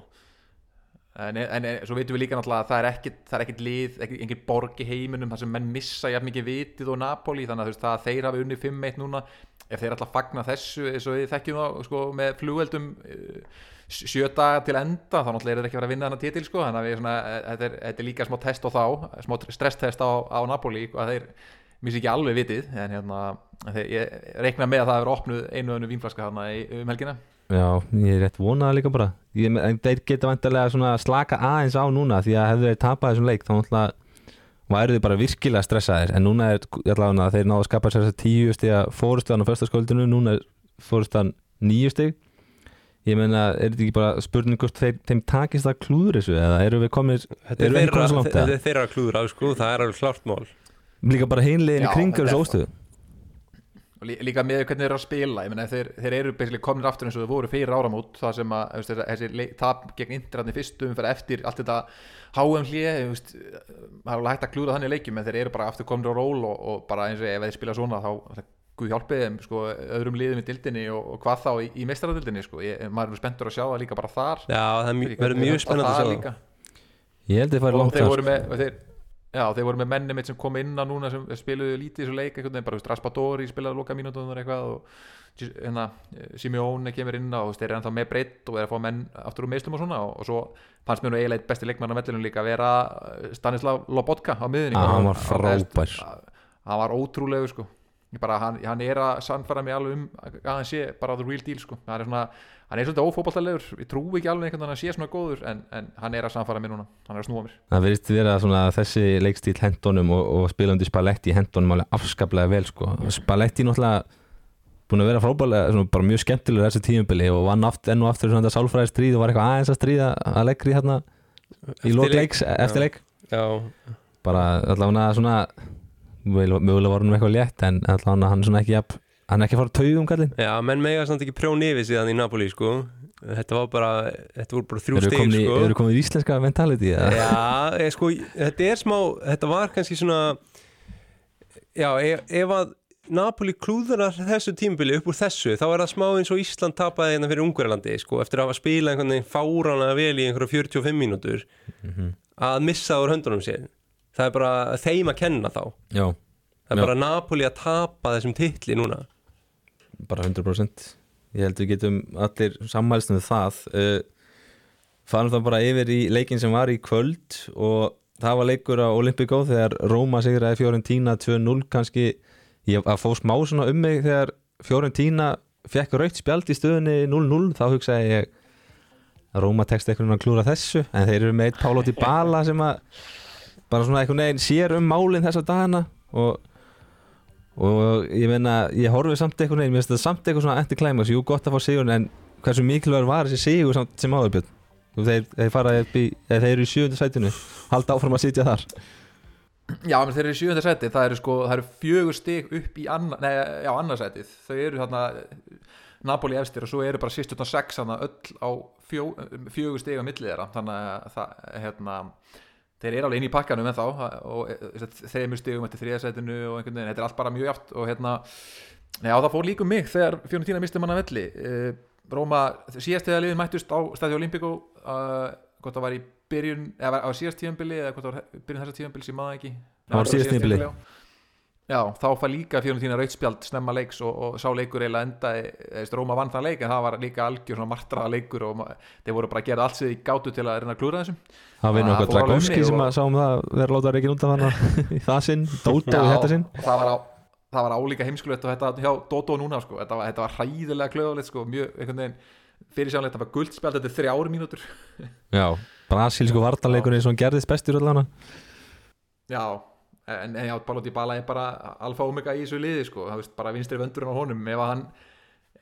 en, en, svo veitum við líka náttúrulega að það er ekkit, það er ekkit lið, engin borg í heiminum þar sem menn missa jafn mikið vitið og Napoli þannig að þú veist það að þeir hafi unni 5-1 núna ef þeir alltaf fagna þessu eins og við þekkjum þá sko með flugveldum uh, sjö daga til enda þá náttúrulega er þeir ekki fara að vinna þennan titil sko þannig að við svona, eh, þetta er, þetta er líka smá test á þá smá stresstest á, á Napoli að þeir missi ekki alveg vitið en hérna, ég reikna með að það er opnuð einu önnu vínflaska þarna í, um helgina. Já, ég er rétt vonað líka bara. Ég, en þeir geta vantarlega svona slaka aðeins á núna því að hefðu þeir tapað þessum leik þá náttúrulega væru þeir bara virkilega stressaðir. En núna er allavega þeir náðu að skapa sér þess að tíu stiga fórustuðan á föstaskóldinu núna er fórustuðan níu stig. Ég meina, er þetta ekki bara spurning hvort þeir, þeim takist að klúður þessu eða eru við komið, Þetta er eru við komið svo langt þetta eða? er þeirra klúður sko, það er alveg klart mál líka bara hinliðin í þetta þessu óstöðu og lí, líka með hvernig þeir eru að spila ég meina, þeir, þeir eru basically komnir aftur eins og þeir voru fyrir áramót það sem að þú veist, þessi- þessi tap gegn Indrarni fyrstu umferð eftir allt þetta HM hlið þú veist, það er alveg hægt að klúra þannig leikjum en þeir eru bara aftur komnir á ról og, og bara eins og ef þeir spila svona þá það- Guð hjálpið þeim sko, öðrum liðum í dildinni og, og hvað þá í, í meistaradildinni sko. ég, maður er spenntur að sjá það líka bara þar Já, það er verður mjög spennandi það að sjá það líka. ég held að þeir færi og langt þeir þar, voru með og þeir, Já, þeir voru með menni mitt sem kom inn á núna sem spiluðu lítið í þessu leik einhvern veginn, bara Raspadori spilaði loka mínútur eitthvað og hérna, Simeone kemur inn á og þeir eru ennþá með breytt og er að fá menn aftur úr meðslum og svona og, og svo fannst mér nú eiginlega eitt besti leikmann á mellunum líka að vera eh, Stanislav Lobotka á miðunni Já, hann var frábær. hann var ótrúlegu sko. Bara, hann, hann er að sannfæra mig alveg um að hann sé bara the real deal sko. Hann er svona, hann er svolítið ófóbaltalegur ég trú ekki alveg einhvern veginn að hann sé svona góður en, en hann er að sannfæra mig núna, hann er að snúa mér. Það verðist vera svona þessi leikstíl hendunum og, og spilandi Spalletti hendunum alveg afskaplega vel sko. Spalletti náttúrulega búin að vera frábælega, svona, bara mjög skemmtilegur þessi tímubili og vann aft, enn og aftur svona þetta sálfræði stríð og var eitthvað aðeins að stríða að leggri hérna í Eftir lók leik. leiks, eftir leik. Já, bara allavega svona mögulega mögulega var hann eitthvað létt en allavega hann svona ekki jafn, hann er ekki að fara taugum kallinn? Já, menn mega samt ekki prjón yfir síðan í Napoli sko. Þetta var bara, þetta voru bara þrjú eru stig sko. eru komin í íslenska mentality eða? Já, ég, sko, þetta er smá Þetta var kannski svona Já, ef, ef að Napoli klúðunar þessu tímabili upp úr þessu þá er það smá eins og Ísland tapaði hérna fyrir Ungverjalandi sko, eftir að hafa spilað einhvern veginn fáránlega vel í einhverja 45 mínútur að missa úr höndunum sér. Það er bara þeim að kenna þá. Já, það er Já. bara Napoli að tapa þessum titli núna bara 100% ég held við getum allir sammælst með það. Uh, farum það bara yfir í leikin sem var í kvöld og það var leikur á Olympico þegar Róma sigraði Fiorentina 2-0 kannski ég að fá smá svona um mig þegar Fiorentina fekk raukt spjald í stöðunni 0-0 þá hugsaði ég að Róma tekst einhvern veginn að klúra þessu en þeir eru með eitt Pálo Dybala sem að bara svona einhvern veginn sér um málinn þessa dagana og og ég meina, ég horfið samt einhvern veginn, mér finnst þetta samt eitthvað svona anti-climax, jú gott að fá sigur en hversu mikilvægur var þessi sigur samt sem áðurbjörn þeir, þeir fara upp í, þeir eru í sjöundu sætinu. Halda áfram að sitja þar. Já, menn þeir eru í sjöfunda seti, það eru sko það eru fjögur stig upp í anna, nei, já, annarsætið, þau eru þarna Napoli efstir og svo eru bara sýst utan sex þannig öll á fjó, fjögur stig á millið þeirra, þannig að það, hérna, þeir eru alveg inn í pakkanum en þá og e, þeimur stigum eftir þriðasætinu og einhvern veginn, þetta er allt bara mjög jaft og hérna, já það fór líka um mig þegar Fiorentina misti manna velli. Uh, Róma, síðast þegar liðin mættust á stæði Olympico uh, hvort það var í byrjun, eða var á síðast tíðanbili eða hvort það var byrjun þessa tíðanbili sem maður ekki. Það var síðast tímabili. Já. þá fær líka Fiorentina rautspjald snemma leiks og, og sá leikur eiginlega endaði, eða Róma vann það leik en það var líka algjör svona martraða leikur og þeir voru bara að gera allt sem þið gátu til að reyna að klúra þessum það var um mig sem og- að sáum það vera láta reikin út af hann í það sinn, Dóta og þetta sinn og það var, á, það var álíka heimskulegt og þetta hjá Dótó núna sko. þetta, var, þetta var hræðilega klöðulegt sko. mjög einhvern veginn fyrirsjánlegt það var guldspjald þetta er þrjár mínútur já, brasilsku vartaleikunni sem gerðist bestur allan já en, já, Pálo Dybala er bara alfa og omega í þessu liði sko. það veist bara vinstri vöndurinn á honum. Ef hann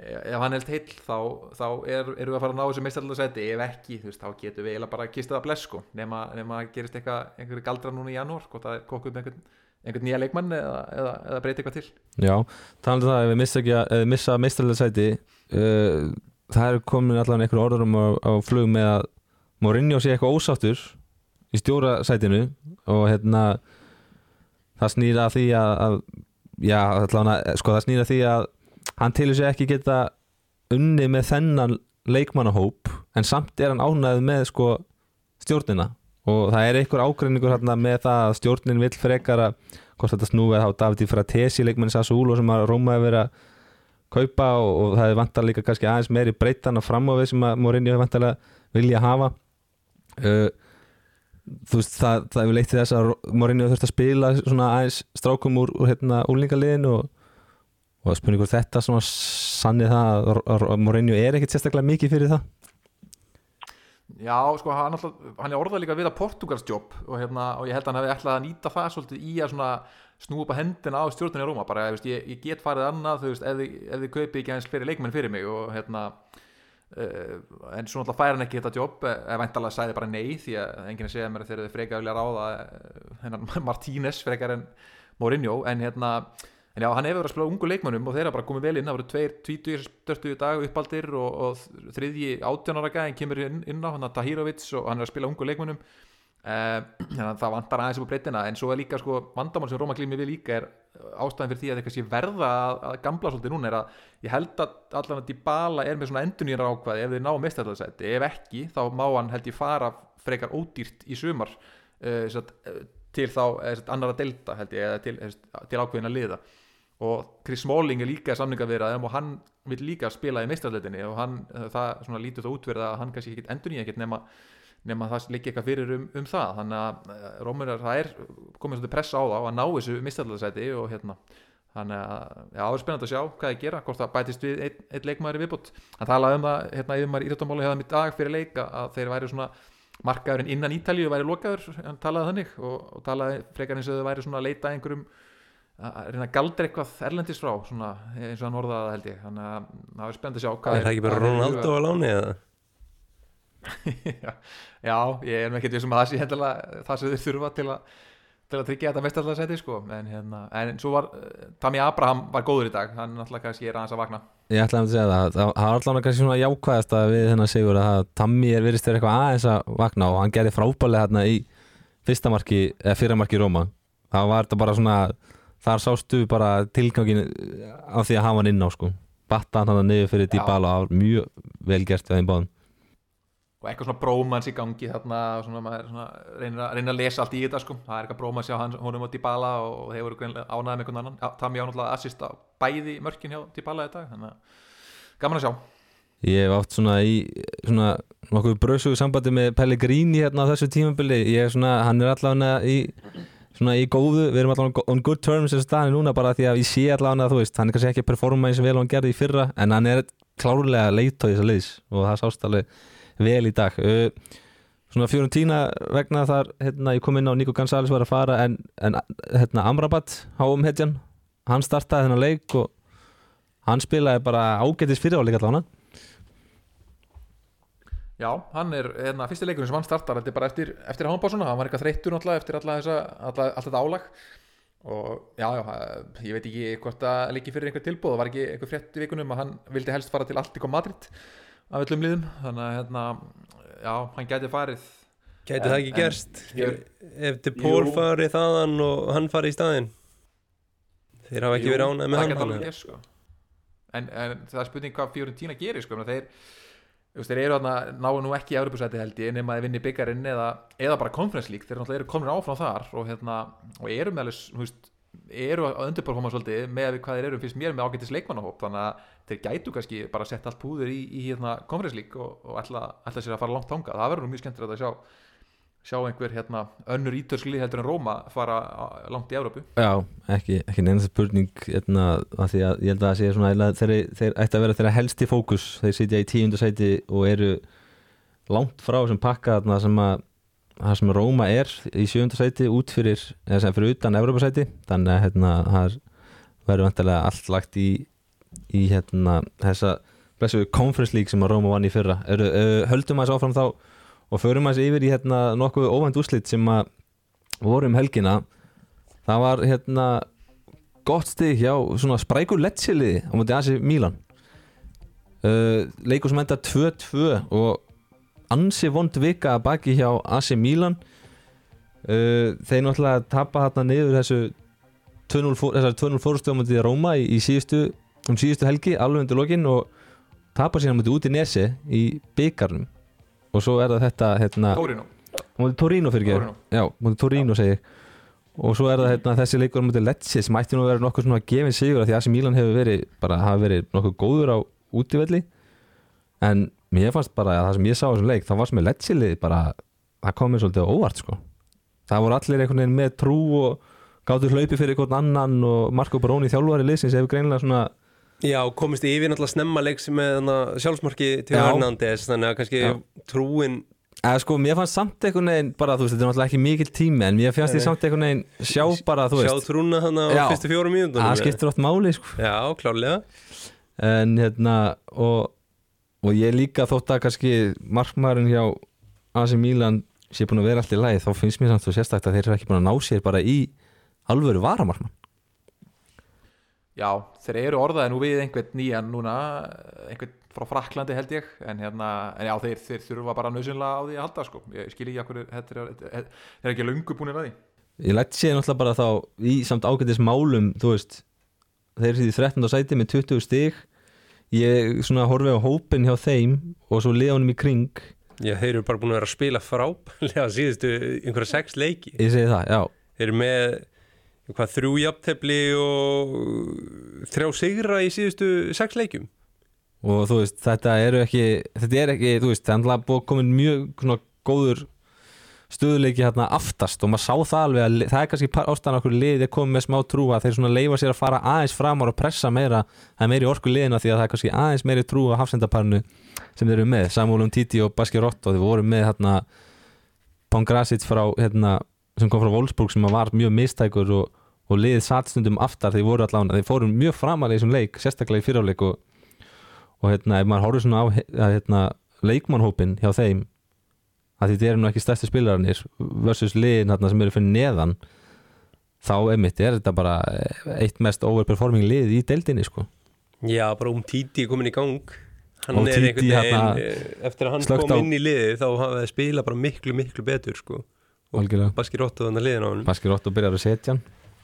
ef hann held heill þá, þá er, erum við að fara að ná þessu meistaraldarsæti ef ekki, veist, þá getum við eiginlega bara kistað að bless sko, nema, að gerist einhverju galdra núna í janúar, hvort það er kokkuð með einhvern, einhvern nýja leikmann eða, eða, eða breyti eitthvað til. Já, talandi um það ef við missa, missa meistarlega sæti uh, það er komin allan einhver orðurum á, á flug með að Mourinho sé eitthvað ósáttur í stjóra sætinu og hérna það snýra því að, að já, allan að, sko það snýra því að hann til þess að ekki geta unni með þennan leikmannahóp en samt er hann ánægð með sko stjórnina. Og það er einhver ágreiningur hérna með það að stjórnin vill frekar að hvort þetta snúið þá David Fratesi leikmenni Sassuolo sem að Róma hefur verið að kaupa og, og það er vantar líka kannski aðeins meiri breytana fram á við sem að Mourinho hefur vantarlega vilja hafa. Uh, þú veist það, það hefur leitt til þess að Mourinho þurft að spila svona aðeins strákum úr, úr hérna úlingaliðin og, og spurningur þetta svona sannið það að, Mourinho er ekkit sérstaklega mikið fyrir það? Já, sko, hann, alltaf, hann er orðað líka að Portugalsjobb og, hérna, og ég held að hann hefði ætlað að nýta það svolítið í að svona snúa upp að hendina á stjórnunni í Róma bara, ég, ég, get farið annað, þú veist, ef þið, ef þið kaupi ekki aðeins fleiri leikmenn fyrir mig og hérna en svo náttúrulega fær hann ekki þetta jobb ef væntalega sagði bara nei því að enginn segja mér að þeir eru frekar vilja ráða eh, hennan Martínez frekar en Mourinho. En hérna En já, hann hefur verið að spila ungu leikmönnum og þeir hafa bara komið vel inn, það voru tveir tvítur störtu dag uppaldir og, og þriðji átjánara gæðin kemur inn, inn á hann að Tahirovic og hann er að spila ungu leikmönnum þannig að það vantar aðeins upp á breytina en svo er líka sko vandamál sem Róma glými við líka er ástæðan fyrir því að eitthvað sé verða að, að gamla svolítið núna er að ég held að allan að Dybala er með svona endurnýjar ákvaði ef þeir ná mestarðarsæti, ef ekki þá má hann held ég fara frekar ódýrt í sumar uh, satt, uh, til þá eða, annara delta held ég til, til ákveðina liða. Og Chris Smalling er líka samninga verið og hann vil líka spila í meistarleitinni og hann, það lítur það útverða að hann kannski ekkit endur nýja ekkit nema, nema það liggi eitthvað fyrir um, um það. Þannig að Rómunar, það er komið svolítið pressa á þá að ná þessu meistarleitisæti og hérna þannig að já, það er spennandi að sjá hvað það gera hvort það bætist við einn ein leikmaður í viðbútt hann talaði um það, hérna yfir maður írættamáli hefðan í dag fyrir leika að þeir væri svona markaðurinn innan Ítalíu væri lokaður hann talaði þannig og, og talaði frekar eins og þau væri svona að leita einhverjum að reyna að galdra eitthvað erlendis frá svona, eins og hann orðaði held ég. Þannig að það er spennandi að sjá Er það ekki bara Ronaldo á láni eða? Já, ég er með ekki því sem að það sé hendilega það sem þau þurfa til að til að tryggja þetta mestarlagsæti sko. En, hérna, en svo var uh, Tami Abraham var góður í dag, hann náttúrulega kannski er aðeins að vakna. Ég ætlaði að segja það, það var allavega kannski svona jákvæðast að við þennan segur að Tami er virðist verið eitthvað aðeins að vakna og hann gerði frábælega hérna í fyrsta marki, eða fyrra marki í Róma það var þetta bara svona þar sástu bara tilgangin af því að hafa hann inn á sko. Batta hann hann niður fyrir Dybala og mjög vel gert við þeim báðum og eitthvað svona brómans í gangi þarna og svona maður svona reynir, að, reynir að lesa allt í þetta sko. Það er eitthvað brómans hjá hann, honum og Dybala og þeir voru ánæðið með einhvern annan. Tami ánáttúrulega assist á bæði mörkin hjá Dybala þetta þannig að gaman að sjá. Ég hef átt svona í svona nokkuð bröðsugu sambandi með Pellegrini hérna á þessu tímabili. Ég er svona, hann er allavega í svona í góðu, við erum allavega on good terms þessu staðinu núna bara því að ég sé allavega þú veist, hann er kannski ekki að performa eins og vel og hann gerði í fyrra en hann er klárlega leitt á þess að leiðis og það sást alveg vel í dag. Uh, svona fjórum tína vegna þar hérna, ég kom inn á Nico González var að fara en, en hérna, Amrabat háum hetjan, hann startaði þennan leik og hann spilaði bara ágætis fyrir áleik allavega Já, hann er hérna, fyrsti leikurinn sem hann startar þetta er bara eftir, eftir hámbásuna, hann var eitthvað þreyttur náttúrulega eftir alla þessa, alla, allt þetta álag. Og já, já, ég veit ekki hvort það líki fyrir einhver tilbúð það var ekki einhver frétt í vikunum að hann vildi helst fara til Alltík og Madrid af öllum liðum. Þannig að hérna, já, hann gæti farið. Gæti það ekki gerst? ef, ef De Paul fari þaðan og hann fari í staðin þeir hafa ekki verið ánægð með hann hann sko. en, en það er spurning hvað Fiorentina gerir sko, þeir, þeir eru að náu nú ekki í Európusæti held ég nema að vinni byggarinn eða, eða bara Conference League, þeir eru komin áfram þar og, hérna, og eru með alveg eru að undirperforma svolítið með hvað þeir eru fyrst mér með ágættis leikmannahóp. Þannig að þeir gætu kannski bara að setja allt púður í, í hérna Conference League og, og ætla, sér að fara langt þanga, það verður nú mjög skemmtilegt að sjá sjá einhver hérna önnur ítörskli heldur en Róma fara langt í Európu Já, ekki, ekki neina spurning hérna, að því að ég held að það sé svona þeir, þeir ætti að vera þeirra helst í fókus. Þeir sitja í tíundarsæti og eru langt frá sem pakka þarna sem að það sem Róma er í sjöndarsæti út fyrir, eða sem fyrir utan Európa-sæti þannig að hérna, það verður vantilega allt lagt í, í hérna þessa blessu Conference League sem að Róma vann í fyrra. Eru, höldum að þessu áfram þá og förum að þessu yfir í hérna nokkuð óvænt úslit sem að voru um helgina. Það var hérna gott stig hjá svona sprækur lettsiliði á mútið Asi Mílan uh, leikur sem enda 2-2 og ansi vond vika að baki hjá Asi Mílan uh, þeir náttúrulega tapa hérna niður þessu 2-0 fórstu á mútið Róma í, í síðustu, um síðustu helgi alveg undir lokin og tapa síðan mútið út í Nesi í byggarnum og svo er það þetta hérna, Torino. Torino fyrir ekki já, Torino segi og svo er það hérna, þessi leikur mútið Lecce sem ætti nú að vera nokkuð svona gefin sigur því að AC Milan hefur verið, bara hafa verið nokkuð góður á útífelli en mér fannst bara að það sem ég sá á þessum leik þá var sem er Lecce lið bara það kom mér svolítið óvart sko. Það voru allir einhvern veginn með trú og gáttu hlaupi fyrir einhvern annan og Marco Baroni þjálfari liðsins hefur greinlega svona Já, komist yfir náttúrulega snemma leiks með sjálfsmarki til Hernandez þannig að kannski Já. trúin Eða sko, mér fannst samt einhvern veginn bara, þú veist, þetta er náttúrulega ekki mikil tími en mér fannst ég samt einhvern veginn sjá bara, þú veist. Sjá trúna þannig á fyrstu fjórum mínúndunum Það skiptir átt máli, sko. Já, klárlega. En hérna, og, og ég líka þótt að kannski markmaðurinn hjá AC Milan sé búin að vera allt í læð þá finnst mér samt og sérstaklega að þeir eru ekki búin að ná sér bara í alvöru varamarkmann Já, þeir eru orðaði nú við einhvern nýjan núna, einhvern frá Fraklandi held ég, en hérna en já, þeir, þeir þurfa bara nöðsynlega á því að halda sko. ég skil ekki okkur, þetta er, þetta er ekki lungu búinir að því. Ég lætt séð náttúrulega bara þá í samt ágættis málum þú veist, þeir eru í 13. sæti með 20 stig ég svona horfi á hópin hjá þeim og svo liðanum í kring. Já, þeir eru bara búin að vera að spila frábælega síðustu einhverja sex leiki. Ég segi það, já. Þeir eru með hvað, þrjú jafntefli og þrjá sigra í síðustu sex leikjum. Og þú veist, þetta eru ekki þetta er ekki, þú veist, það er alltaf búið komin mjög svona góður stöðuleiki hérna aftast og maður sá það alveg að það er kannski ástæðan okkur liðið er komið með smá trú að þeir svona leifa sér að fara aðeins fram og pressa meira, það er meiri orku liðina því að það er kannski aðeins meiri trú á hafsendaparnu sem þeir eru með, Samuel Umtiti og Baski Rotto, þeir voru með hérna Pongrasic frá hérna sem kom frá Wolfsburg sem var mjög mistækur og, og liðið satt stundum aftar þeir voru allavega, þeir fóru mjög framalega í þessum leik, sérstaklega í fyrirleik og, og hérna, ef maður horfður svona á að, hérna, leikmannhópin hjá þeim að þetta eru nú ekki stærsti spilararnir versus liðin hérna sem eru fyrir neðan þá emitt er þetta bara eitt mest overperforming lið í deildinni sko. Já, bara um Títi komin í gang. Hann Og er einhvern veginn hérna eh, eftir að hann kom á- inn í liði þá hafa það spila bara miklu, miklu betur sko. og algjörlega, Baski Róttu þannig liðin á hann Baski Rotto byrjar að setja hann.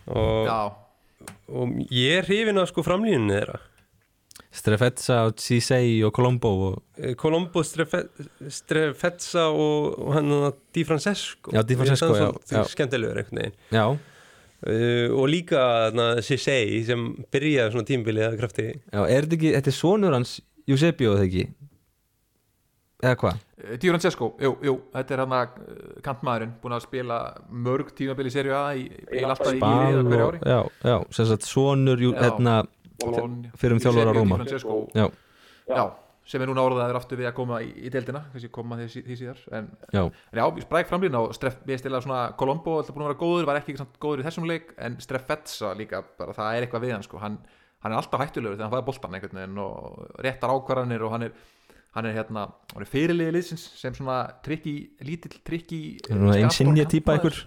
Og, Já, og ég er hrifin af sko framlínunni þeirra Strefetsa og Cisei og Colombo og, Eh, Colombo, Strefe- Strefetsa og, og hann Di Francesco Já, Di Francesco, já, já. skemmtilegur einhvern veginn já, uh, og líka Sissei sem byrjaði svona tímbilið að krafti já, er þetta ekki þetta er sonur hans Eusebio eða ekki eða hvað? Di Francesco, jú, jú, þetta er hann að kantmaðurinn, búin að spila mörg tímabili serju A í, í alltaf í liða hverju og, ári já, já, sem sagt sonur jú, Já. hérna. Fyrir um Eusebio Di Róma. Já, já, sem er núna orðaður aftur við að koma í, í deildina, kannski koma því, því síðar en, já, en já, spræk framlýna og Streff, við stila svona Colombo, alltaf búin að vera góður, var ekki samt góður í þessum leik, en Streffetsa líka, bara það er eitthvað við hann sko, hann, hann er alltaf hættulegur þegar hann fæði boltan einhvern veginn og réttar ákvarðanir og hann er hann er hérna, hann er fyrirliði liðsins sem svona trikki, lítill trikki einsinja típa ykkur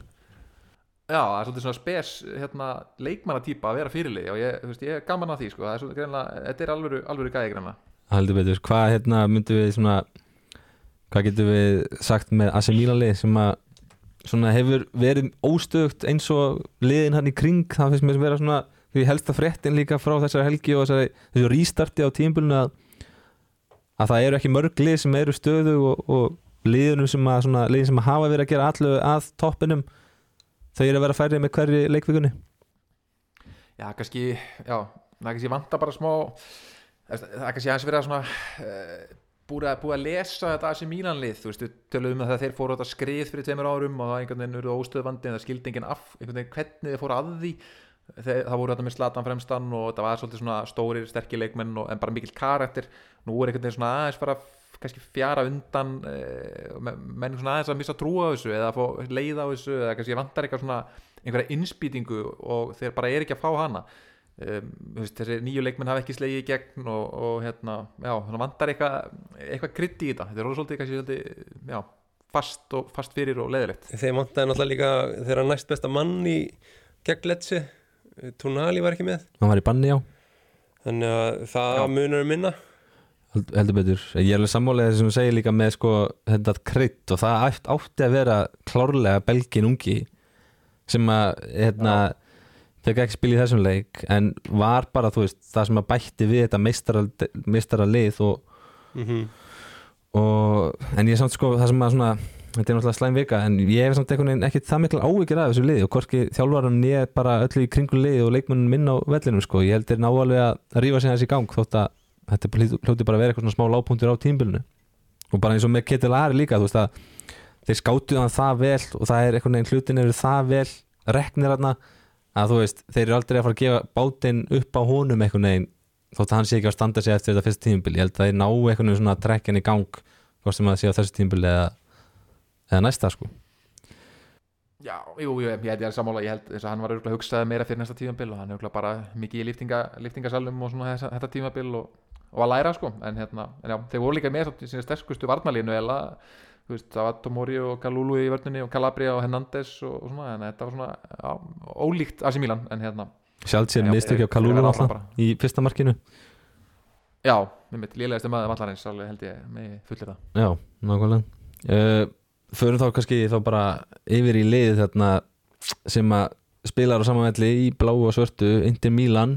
Já, það er svolítið svona spes hérna, leikmannatýpa að vera fyrirlið og ég, veist, ég er gaman að því sko. er greinlega, þetta er alvöru, alvöru gæði greinlega heldur betur, hvað hérna myndum við svona hvað getum við sagt með AC Milan lið sem að svona hefur verið óstögt eins og liðin hann í kring? Það finnst mér sem vera svona því helsta fréttin líka frá þessari helgi og þessari, þessu rístarti á tímbulinu að, að það eru ekki mörg lið sem eru stöðu og, og liðunum sem að liðin sem að hafa verið að gera allu að toppinum þau eru að vera færri með hverri leikvikunni? Já, kannski, já, það kannski vanta bara smá það kannski aðeins verið að svona uh, búið, að, að lesa þetta AC Milan lið, þú veist, við töluðum um það þegar þeir fóru á þetta skrið fyrir tveimur árum og það einhvern veginn eru óstöðvandi en það skildi enginn af einhvern veginn hvernig þeir fóru að því. Þeir, það voru þetta með Slatan fremstan og þetta var svolítið svona stórir, sterkir leikmenn og, en bara mikill karakter, nú er einhvern veginn svona aðeins bara kannski fjara undan eh, menn svona aðeins að missa trú á þessu eða að fá leið á þessu eða kannski vantar eitthvað svona einhverja innspýtingu og þeir bara er ekki að fá hana. Um, veist, þessi nýju leikmenn hafa ekki slegið í gegn og, og hérna, já, vantar eitthvað eitthvað krydd í þetta, þetta er alveg svolítið kannski svolítið, já, fast og fast fyrir og leðilegt þeir montaði náttúrulega líka þeirra næst besta mann í gegn Letsi Tónali var ekki með. Hann var í banni á þannig að það Já. munar um minna heldur betur, ég er alveg sammálega sem þú segir líka með sko þetta krydd og það átt, átti að vera klárlega belgin ungi sem að hérna, fekk ekki spila í þessum leik en var bara þú veist það sem að bætti við þetta meistara, meistara og, mm og en ég er samt sko það sem að svona þetta er náttúrulega slæm vika en ég hef samt einhvern veginn ekki það mikla áhyggjur af þessu lið og hvorki þjálfarinn ég bara öllu í kringum lið og leikmunum minn á vellinum sko. Ég held er náalveg að rífa sig hans í gang þótt að þetta hljóti bara að vera eitthvað svona smá lágpunktur á tímbilinu og bara eins og með Ketil Ari líka þú veist að þeir skáttu hann það vel og það er einhvern veginn hlutin eru það vel reknir hann að þú veist þeir eru aldrei að fara að gefa bátinn upp á honum einhvern veginn þótt að hann sé ekki að standa sig eftir þetta fyrsta tímbil ég held að þeir ná einhvern veginn svona að trekja hann í gang hvort sem að sé á þessu tímbil eða, eða næsta sko. Já, jú, jú, ég held ég er sammála ég held þess að hann var örgulega hugsaði meira fyrir næsta tímabil og hann örgulega bara mikið í liftinga, liftingasalum og svona þetta tímabil og, og að læra sko, en hérna en já, þeir voru líka með svona sterkustu varnalínu eða, það var Tomori og Kalulu í vörnunni og Calabria og Hernandez og, og svona, en þetta var svona já, ólíkt AC Milan, en hérna. Sjálf sér Já, mistök hjá þeir- Kalulu alltaf í fyrsta markinu. Já, með mitt lélegasti maður vallarins, alveg held ég með fullir það. Já, nákvæmlega. Uh, förum þá kannski þá bara yfir í liðið þarna sem að spilar á samanvelli í bláu og svörtu Inter Milan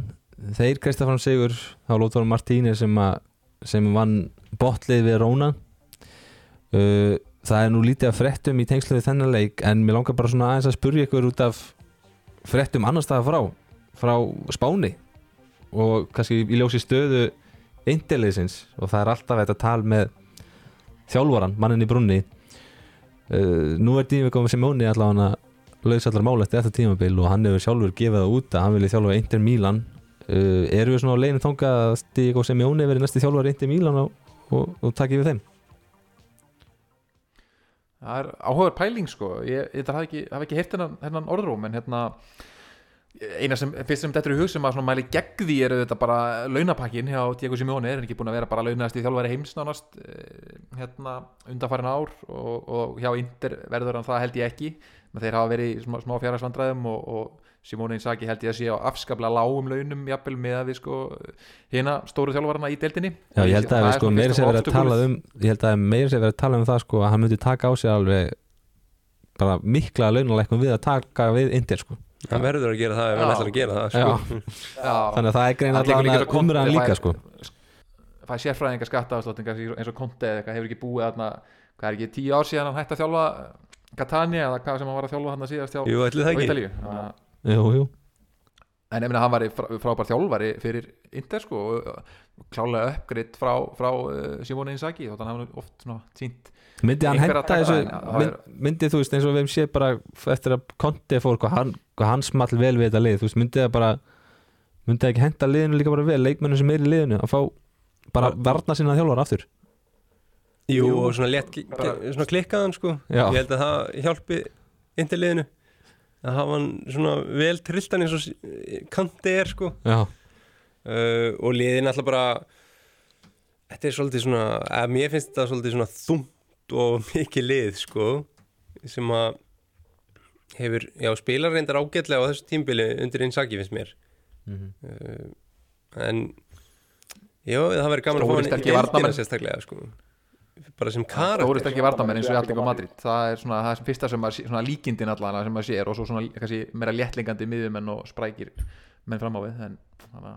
þeir kreista fram sigur þá Lóthvar Martíni sem, að, sem vann botlið við Róna uh, það er nú lítið af fréttum í tengslu við þennan leik en mér langar bara svona aðeins að spurja ykkur út af fréttum annar staða frá frá Spáni og kannski í ljósi stöðu indeliðsins og það er alltaf þetta tal með þjálfaran, mannin í brunni uh, nú er Dími komið Simóni allavega lausallar mála eftir þetta tímabil og hann hefur sjálfur gefið það út að hann vilja þjálfa Inter Milan uh, eru við svona á leginu þanga að Dími Simóni verið næsti þjálfar Inter Milan og, og, og takk við þeim? Það er áhugaður pæling sko. Ég, ég haf ekki, ekki heyrt hennan, hennan orðróm en hérna eina sem, fyrst sem þetta er í hug sem að mæli gegn því eru þetta bara launapakkin hjá Diego Simeone, er hann ekki búin að vera bara launaðast í þjálfæri heims nánast eh, hérna undanfærin ár? Og, og hjá Inter verður hann það held ég ekki þeir hafa verið í smá, smá fjárhagsvandræðum og, og Simone Inzaghi held ég að sé á afskaplega lágum launum jafnvel með að við sko hérna stóru þjálfarna í deildinni. Já, ég held að Það við er sko verið að um ég held að meira sér verið að tala um það sko að hann myndi taka á sig alveg bara mikla launalækkum við að taka við Inter sko. Hann verður að gera það ef hann ætlar að gera það sko. Já, þannig að það er grein allavega umræðan líka sko. fæ sérfræðinga skattaafsláttingar eins og Conte eða eitthvað hefur ekki búið þarna hvað er ekki tíu ár síðan hann hætti að þjálfa Catania eða hvað sem hann var að þjálfa hann að síðast hjá það Ítalíu. Þannig að- Jú, jú. En ég meina hann var frá, frábær þjálfari fyrir Inter sko og og klálega uppgritt frá, frá uh, Simone Inzaghi þótt hann hafa nú oft svona tínt myndi hann að henda þessu mynd, myndi þú veist eins og við hefum séð bara eftir að Conte fór hvað hann, hvað hann small vel við þetta lið þú veist myndi það bara myndi það ekki henda liðinu líka bara vel leikmennum sem er í liðinu að fá bara varna sinna þjálfar aftur? Jú, Jú, og svona, létt, bara- svona klikkaðan sko. Já. Ég held að það hjálpi Interliðinu að hafa hann svona vel trilltan eins og kanti er sko. Uh, og liðin alltaf bara þetta er svolítið svona að mér finnst þetta svolítið svona þungt og mikið lið sko sem að hefur, já, spilar reyndar ágætlega á þessu tímbili undir einn saki finnst mér. Uh, en já, það verður gaman Stórir, að fá hann í varnarmenn. sérstaklega sko bara sem karakter Stóri sterkir sko. varnamenn eins og Atletico Madrid. Það er svona það er sem fyrsta sem maður líkindin allan sem maður sér og svo svona kannski meira léttlingandi miðjumenn og sprækir menn fram á við en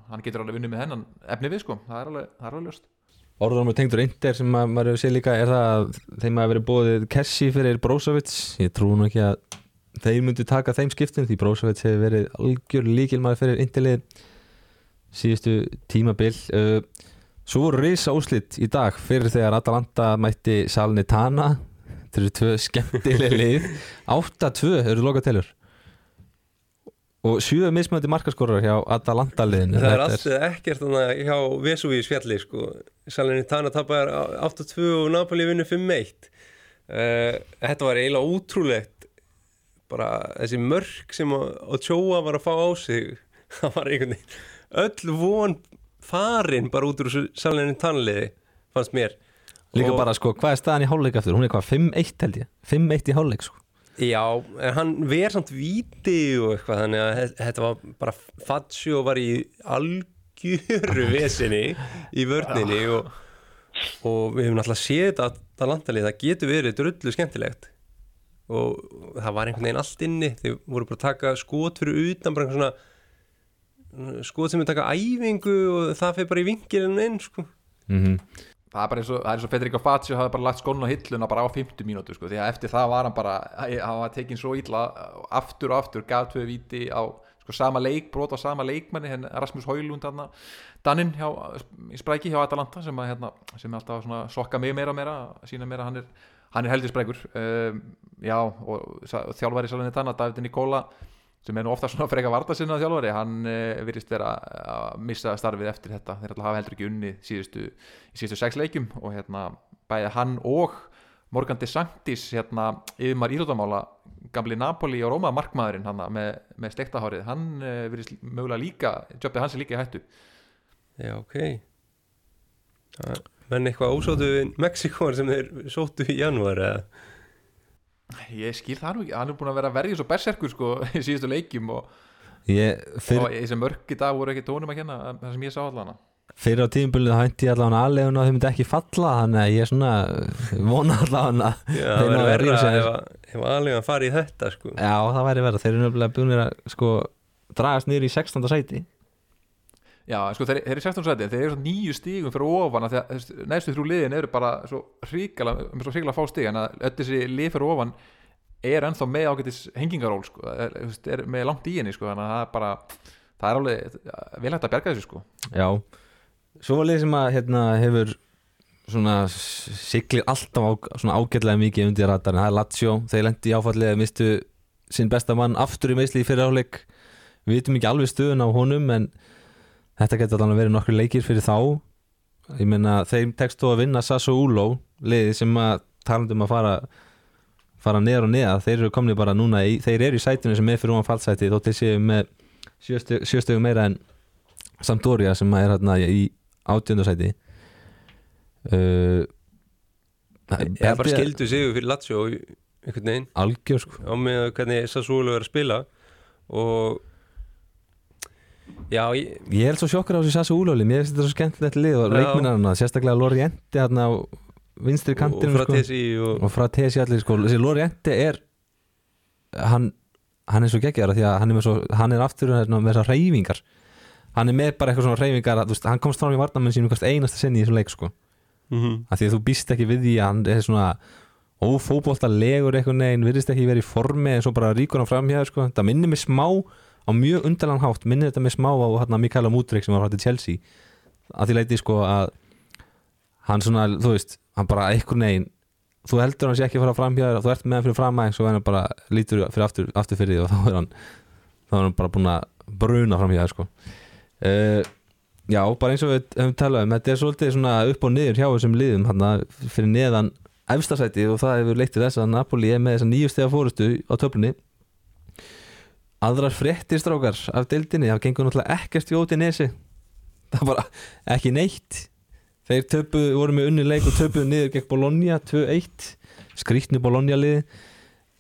hann getur alveg vunnið með hennan efni við sko, það er alveg, það er alveg ljóst. Orðanum og tengdur Inter sem að, maður hefur séð líka er það að þeim að verið bóðið Kessi fyrir Brozovic? Ég trú nú ekki að þeir myndi taka þeim skiptum því Brozovic hefur verið algjör líkilmaður fyrir Interlið síðustu tímabil. Uh, svo voru reysa úslit í dag fyrir þegar Atalanta mætti Salnitana þetta eru tvö skemmtileg lið. 8-2 eru lokateljur og sjö mismöndi markaskorrar hjá Atalanta liðinu. Það er Þetta allt eða ekkert hjá Vesúvíus fjalli sko. Salinni Tana tapar 8-2 og Napoli vinnur 5-1 uh, þetta var eiginlega útrúlegt bara þessi mörk sem Ochoa var að fá á sig það var einhvern veginn öll von farin bara út úr Salinni Tanliði fannst mér. Líka Og- bara sko, hvað er staðan í hálfleik aftur? Hún er hvað, 5-1 held ég. 5-1 í hálfleik sko. Já, en hann ver samt víti og eitthvað þannig að þe- þetta var bara Fazio var í algjöru vesinni í vörninni og, og við hefum náttúrulega séð þetta að landalið, það getur verið drullu skemmtilegt. Og það var einhvern veginn allt inni þeir voru bara að taka skot fyrir utan bara einhvern svona skot sem er taka æfingu og það fyrir bara í vingilinu inn sko. mm það er bara eins og, það er eins og Federico Fazio hafi bara lagt skónun á hilluna bara á 50 mínútu sko, því að eftir það var hann bara hann var tekin svo illa aftur og aftur gaf tvö viti á sko, sama leik, brot á sama leikmanni henn Rasmus Højlund hann Daninn hjá, í spræki hjá Atalanta sem, að, hérna, sem alltaf sokka mig meira og meira sína meira hann er, hann er heldur sprækur um, já og, sa- og þjálfari Salinni Tanna, David Nikola sem er nú ofta svona freka varta sinna þjálfari. Hann uh, virðist vera að missa starfið eftir þetta, þeir alltaf hafa heldur ekki unni síðustu, í síðustu sex leikjum. Og hérna bæði hann og Morgan De Sanctis hérna yfirmar íþróttamála gamli Napoli og Róma markmaðurinn hann með, með stektahárið, hann uh, virðist mögulega líka, jobbið hans er líka í hættu. Já, ok. Það- menn eitthvað ósótu Mexikóar sem þeir sóttu í janúar eða ég skil það nú ekki, hann er búin að vera að verja svo berserkur sko í síðustu leikjum og, Ég, og fyrr, þessi mörk í dag voru ekki tónum að kenna það sem ég sá allan fyrr á tímabilið hætti ég allavega aðleguna að þau myndi ekki falla þannig að ég er svona vona allavega Þeir ná að verður rífa verra sig ef, að- fari í þetta sko. Já, það væri verið, þeir eru nefnilega búinir að sko dragast niður í 16. sæti Já, sko, þeir, þeir eru 16 sæti þeir eru nýju stígum fyrir ofan að veist, næstu þrjú liðin eru bara svo hrikala, með svo hrikala fá stíg en að öll þessi lið fyrir ofan er ennþá með ágætis hengingaról sko, er, er með langt í henni sko, þannig að það er bara það er alveg vel hægt að berga þessu sko. Já, svo var lið sem að hérna, hefur svona siglir alltaf á, svona ágætlega mikið undir ratarinn, það er Lazio þeir lendi í áfallið mistu sinn besta mann aftur í meðsli í fyrir áleik við vitum ekki alveg stöðun á honum en þetta getur alveg verið nokkur leikir fyrir þá. Ég meina þeim tekst þó að vinna Sasso Ulo liðið sem að talandum að fara fara neðar og neðar, þeir eru komni bara núna í, þeir eru í sætinu sem er fyrir ofan fallsæti þó til séu með sjöstögu meira en Sampdoria sem er hérna í átjöndarsæti uh, Ég bara skildu sig fyrir Lazio einhvern veginn. Algjör sko. Á með hvernig Sassúlu er að spila og já, ég, ég er svo sjokkar á þessu Sassu Úlóli mér finnst þetta svo skemmtilegt lið og Já. leikminnarna sérstaklega Lorienti hérna á vinstri og kantinu frá sko. Og, og frá Tesi allir sko þessi Lorienti er hann, hann er svo geggjara því að hann er, svo, hann er aftur hérna, með þessar reyfingar hann er með bara eitthvað svona reyfingar að, veist, hann komst fram í varnamenn sínum einasta sinni í þessum leik sko mm að því að þú býst ekki við því að hann er svona ófóbolta legur eitthvað neginn, virðist ekki verið í formi en svo bara ríkur hann fram hér sko. það minnir mig smá á mjög undarlan hátt minnir þetta mig smá á hérna, Mikaela Múdrik sem var hætti Chelsea að því leiti sko að hann svona, þú veist, hann bara eitthvað neginn þú heldur hann sé ekki að fara fram hér þú ert með hann fyrir fram aðeins og hann bara lítur fyrir aftur, aftur fyrir því og þá er hann þá er hann bara búin að bruna fram hér sko. uh, Já, bara eins og við hefum talað um þetta er svolítið svona upp og niður hjá þessum liðum hann fyrir neðan efstasæti og það hefur leitt til þess að Napoli er með þessa nýju töflunni aðrar fréttir strákar af deildinni, það gengur náttúrulega ekkert jóti nesi. Það bara ekki neitt. Þeir töpuð, voru með unni leik og töpuð niður gegn Bologna 2-1 skrýtnu Bologna liði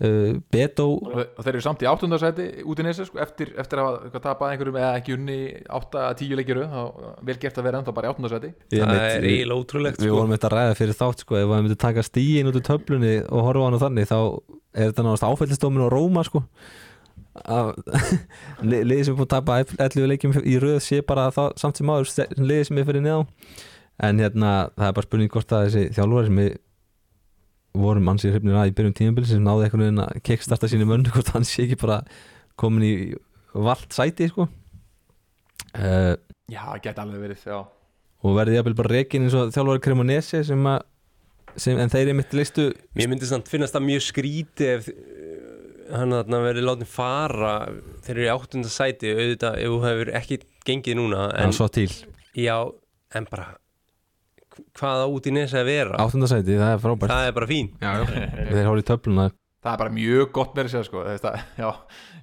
uh, Beto og þeir eru samt í áttundarsæti út í nesi sko, eftir, eftir að hafa tapað einhverjum eða ekki unni 8-10 leikiru þá vel gert að vera ennþá bara í áttundarsæti það er við- eiginlega ótrúlegt Við sko. vorum þetta að ræða fyrir þátt sko, ef við myndum taka stíin út úr töflunni og horfa á hann og þannig þá er þetta náttúrulega áfællistómin og Róma sko Li- liðið sem er búin að tapa 11 leikjum í röð sé bara það, samt sem áður liðið sem er fyrir neðá en hérna það er bara spurning hvort að þessi þjálfari sem við vorum ansið hrifnir að í byrjun tímabili sem náði einhvern veginn að kickstarta sínu mönnu hvort hann sé ekki bara komin í vald sæti sko uh, já, geti alveg verið já. og verði jafnvel bara reikin eins og þjálfari Cremonese sem að sem, en þeir eru mitt listu Mér myndi samt finnast það mjög skríti ef hann þarna verið látið fara þeir eru í áttunda sæti auðvitað ef þú hefur ekki gengið núna en já, en bara hvaða út í nesa að vera áttundasæti, það er frábært það er bara fín já, já. þeir hóru í töfluna það er bara mjög gott með þessu sko. Að, já,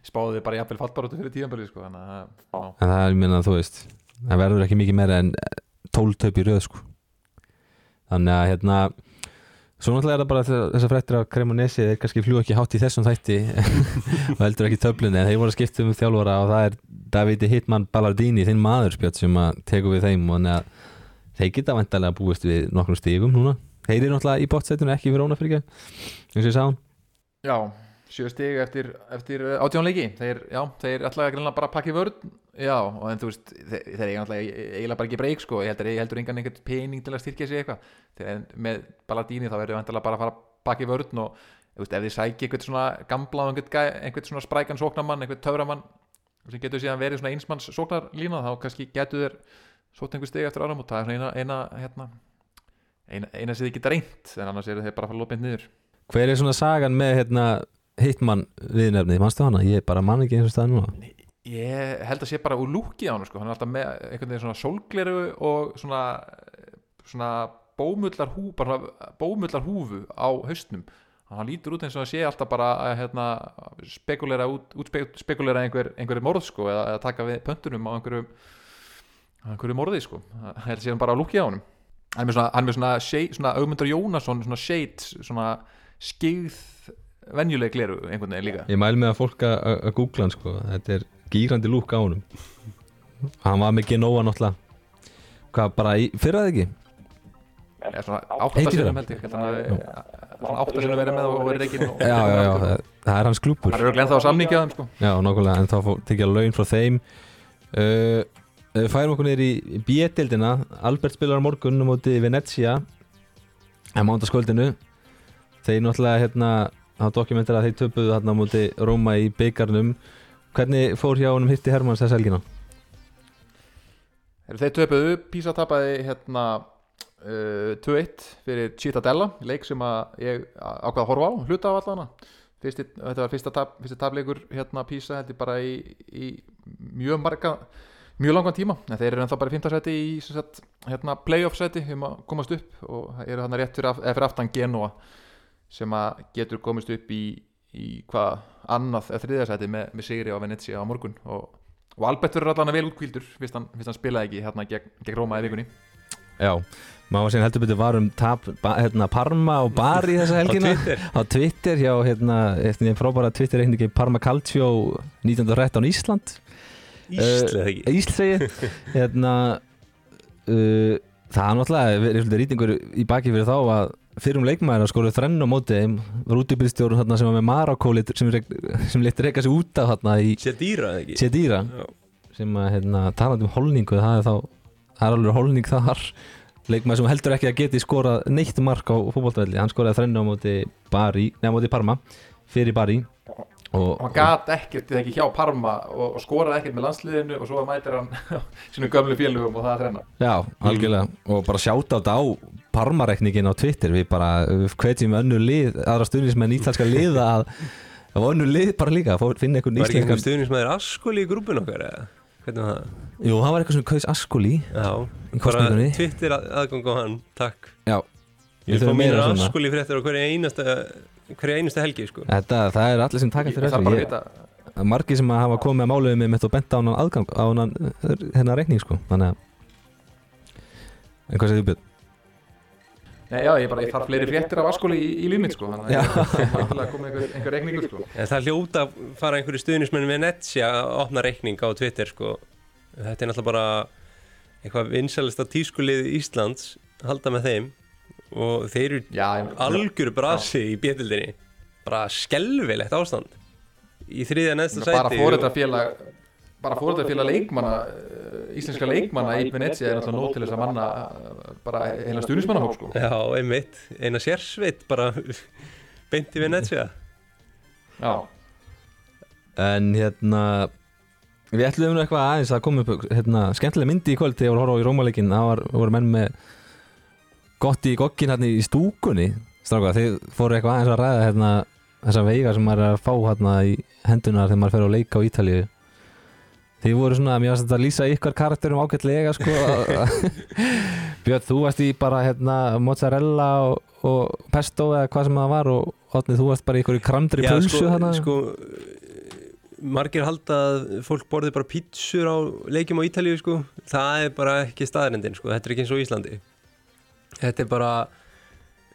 spáði þið bara jafnvel fallbaróttu fyrir tíðanbyrði sko. að en það er, ég meina, þú veist það verður ekki mikið meira en 12 töp í röð sko. þannig að hérna svo náttúrulega er það bara þessar- þessar fréttir af Cremonesi þeir kannski fljú ekki hátt í þessum þætti og heldur ekki töflunni en þeir voru að skipta um þjálfara og það er Davide Hitman Ballardini, þinn maður spjöld sem að teku við þeim. Og þannig að þeir geta vantarlega búist við nokkrum stígum núna. Þeir eru náttúrulega í bótsætinu ekki fyrir ónafrika eins og ég sá já, sjö stig eftir, eftir átjónleiki þeir, já, þeir að greinlega bara pakki vörn. Já, og en þú veist þeir, þeir eiga náttúrulega eiginlega bara ekki breyk sko. ég heldur, heldur engan einhvern pening til að styrkja sig eitthvað. Þegar með Ballardini þá verður vantarlega bara að fara að pakki vörn og veist, ef þið sæki einhvern svona gamla einhvern, einhvern svona sprækan sóknarmann einhvern töframann sem getur síðan verið svona einsmanns sóknarlína þá kannski getur þeir sótt einhver stig eftir áram og það er svona eina, eina, hérna, eina, eina sem þið geta reynt en annars eru þeir bara að fara lópind niður. Hver er svona sagan með hérna, Hitman viðnefnið, mannstu hana? ég bara man ekki eins og stað núna Ég held að sé bara úr lúkið á hann sko. hann er alltaf með einhvern veginn svona sólgleru og svona, svona bómullar, hú, bara bómullar húfu á haustnum hann lítur út eins og hann sé alltaf bara að hérna, spekulera út, út spekulera einhver, einhverju morð sko, eða, eða taka við pöntunum á einhverju einhverju morði sko. það held að sé hann bara á lúkið á hann hann er með svona, er svona, svona Augmundur Jónasson svona shade, svona skigð venjuleg gleru einhvern veginn líka. Ég mæl með að fólk að googla hann sko. Þetta er gýrandi lúk á honum. Hann var með Genova náttúrulega. Hvað, bara í, fyrrað ekki? Fyrra? held ég held að hann hafi- svona áttasinum verið með og verið ekki Já, já, já, það, er hans klúpur hann er ennþá á þeim sko. Já, nákvæmlega, en þá fór- tekja laun frá þeim. Uh, færum okkur niður í B-dildina Albert spilar á morgun á móti Venezia. Á mándaskvöldinu þeir náttúrulega hérna á dokumentar að þeir töpuðu hérna á móti Róma í byggarnum hvernig fór hjá honum hitti Hermanns þess helgina? Þeir töpuðu, Písa tapaði hérna uh, 2-1 fyrir Cittadella, leik sem ég ákvaða að horfa á, hluta á allana Fyrsti, þetta var fyrsta, tap, fyrsta tapleikur hérna Písa, er bara í, í mjög marga mjög langan tíma, en þeir eru ennþá bara í 15 seti í sagt, hérna, playoff seti um að komast upp og eru hann rétt fyrir, af, fyrir aftan Genoa sem að getur komist upp í, í hvað annað eða þriðja seti með, með Sigri á Venezia á morgun og, og Albert verður allan að vel útkvíldur fyrst hann, fyrst hann spilaði ekki hérna gegn, gegn Róma í vikunni Já, maður var síðan heldur betur var um tap, ba, hérna, Parma og Bari þessa helgina Twitter. á Twitter hjá hérna, eftir því frábæra Twitter reikningi Parma Calcio 1913 Ísland Íslega ekki Íslandsegi hérna, uh, það er náttúrulega rýtingur í baki fyrir þá að fyrrum leikmæður að skora þrenn á móti þeim var útibyrðstjórun hérna, sem var með Marokko lit- sem, sem leitt reyka sig út af hérna, í Sér dýra eða ekki? Sedira Já. sem að hérna, talandi um holningu það er, þá, það er alveg holning þar. Leikmæður sem heldur ekki að geti skorað neitt mark á fótboltavelli. Hann skoraði þrenn á móti, Bari, nei, á móti Parma fyrir Bari. Og, hann gat ekkert eða ekki hjá Parma og, og skoraði ekkert með landsliðinu og svo mætir hann sínum gömlu félugum og það að þrenna. Já, algjörlega. Og bara sjáta á þetta á parmarekningin á Twitter við bara hvetjum önnur lið aðra stuðnismenn ítalska liða að og önnur lið bara líka að finna einhvern Var ekki einhver íslenskan stuðnismæður Askoli í grúpun okkar eða? Hvernig var það? Jú, hann var eitthvað sem kaus Askoli Já, bara. Twitter að- aðgang á hann, takk Já, Ég þurfum fór svona. Askoli fréttir á hverja einasta hverja einasta helgi sko Þetta, það er allir sem taka ég eftir þarf bara að vita Ég- Margir sem hafa komið að máluðu með mitt og bent á hann aðgang á hann hérna reikning sko Þannig að En hvað segir þú Björn? Nei, já, ég, bara, ég þarf fleiri fréttir af Askóli í, í lífmitt sko, þannig að ég þarf að koma einhver, einhver reikningur sko. En það hljóta að fara einhverju stuðnismenn við Netsja að opna reikning á Twitter sko. Þetta er náttúrulega bara eitthvað vinsælista tískulið Íslands halda með þeim. Og þeir eru Já, ég, algjöru brasi í bjöldinni bara skelvilegt ástand. Í þriðja neðsta sæti bara fóreldrafélag bara fóreldrafélag leikmanna. eh, íslenska leikmanna í Venezia er náttúrulega nóg til þess að manna eh, bara heila stuðnismannahóp sko. Já, einmitt, eina sérsveit bara beint í Venetia Já, En hérna Við ætlum nú eitthvað aðeins að koma upp hérna, skemmtilega myndi í kvöld þegar ég voru að horfa á í Rómaleikin það var, voru menn með gott í gogkin hérna í stúkunni stráka, þið fóru eitthvað aðeins að ræða hérna, þessa veiga sem maður er að fá hérna í hendunar þegar maður fer á leika á Ítalíu Þið voru svona, mér varst að lýsa ykkar karakterum ágætlega sko. Björn, þú varst í bara hérna mozzarella og, og pesto eða hvað sem það var og Otni, þú varst bara í ykkur kramdri pulsu sko, þarna. sko margir halda að fólk borði bara pítsur á leikjum á Ítalíu sko. Það er bara ekki staðrendin sko. Þetta er ekki eins og Íslandi. Þetta er bara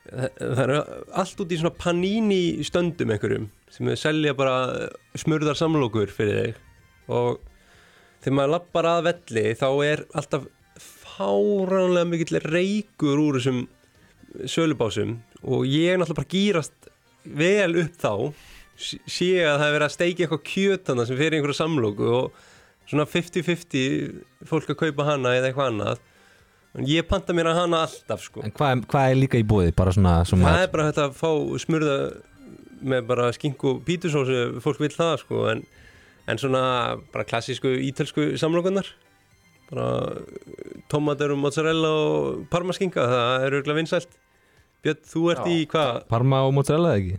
það er allt út í svona panini stöndum einhverjum sem við selja bara smurðar samlokur fyrir þig. Og þegar maður lappar að velli þá er alltaf fáránlega mikill reykur úr þessum sölubásum og ég er náttúrulega bara gýrast vel upp þá. Sé- að það er verið að steikja eitthvað kjötana sem fyrir einhverja samlóku og svona 50-50 fólk að kaupa hana eða eitthvað annað. En ég panta mér að hana alltaf sko. En hvað, hvað er líka í bóði? Svona, svona það er bara hægt að fá smurða með bara skinku og pítusósu fólk vil það sko en, en svona bara klassísku ítölsku samlokunar bara tomater og mozzarella og parmaskinka það er auðvitað vinsælt. Björn, þú ert Já. í hvað? Parma og mozzarella ekki?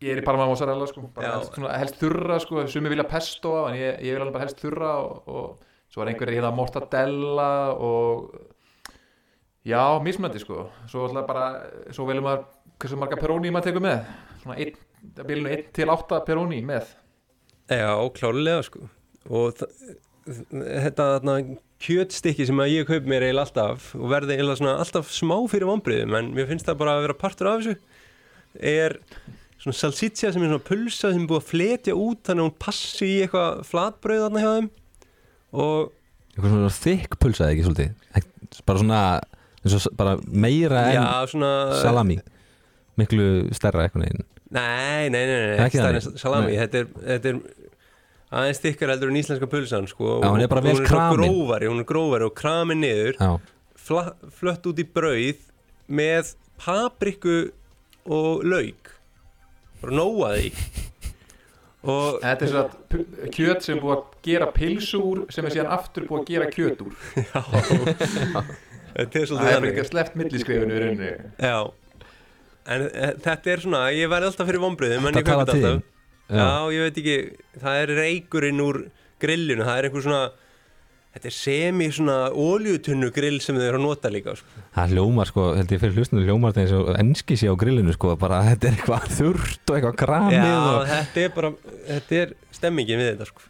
ég er í Parma mozzarella sko, helst, svona, helst þurra sko, sumi vilja pesto en ég, ég vil alveg bara helst þurra og, og svo er einhverjir hérna mortadella og já, mismöndi sko. Svo alltaf bara, svo viljum maður hversu marga peróni maður tekur með. Svona einn, það byrjum 1 til 8 peróni með Já, klálega sko og þetta þarna kjötstykki sem að ég kaup mér eiginlega alltaf og verði eiginlega svona alltaf smá fyrir vonbriðum en mér finnst það bara að vera partur af þessu er svona salsiccia sem er svona pulsa sem er búið að fletja út þannig að hún passi í eitthvað flatbrauð þarna hjá þeim og Eitthvað svona þykk pulsa eða ekki svolítið? Bara svona, bara meira en já, svona salami Miklu stærra eitthvað neginn Nei, nei, nei, nei, stærri þannig? salami Nei. þetta er, þetta er aðeins stikkar heldur en íslenska pulsan sko, Já, hún er bara vel hún er kramin. grófari, hún er grófari og kramin niður. Já, fla, flött út í brauð með papriku og lauk. Bara nóa því. Og Þetta er svona kjöt sem er búið að gera pilsu úr sem er síðan aftur búið að gera kjöt úr. Þetta er Það svolítið er þannig. ekki sleppt milliskrifinu í rauninni. Já. En e, þetta er svona, ég verði alltaf fyrir vonbröðum en það ég til alltaf Já, ég veit ekki, það er reykurinn úr grillinu, það er einhver svona Þetta er semi svona óljutunnu grill sem þau eru að nota líka sko. Það hljómar sko, held ég fyrir hlustinu hljómar það eins og enski sé á grillinu sko bara þetta er eitthvað þurrt og eitthvað kramið Já, og... þetta er bara, þetta er stemmingin við þetta sko.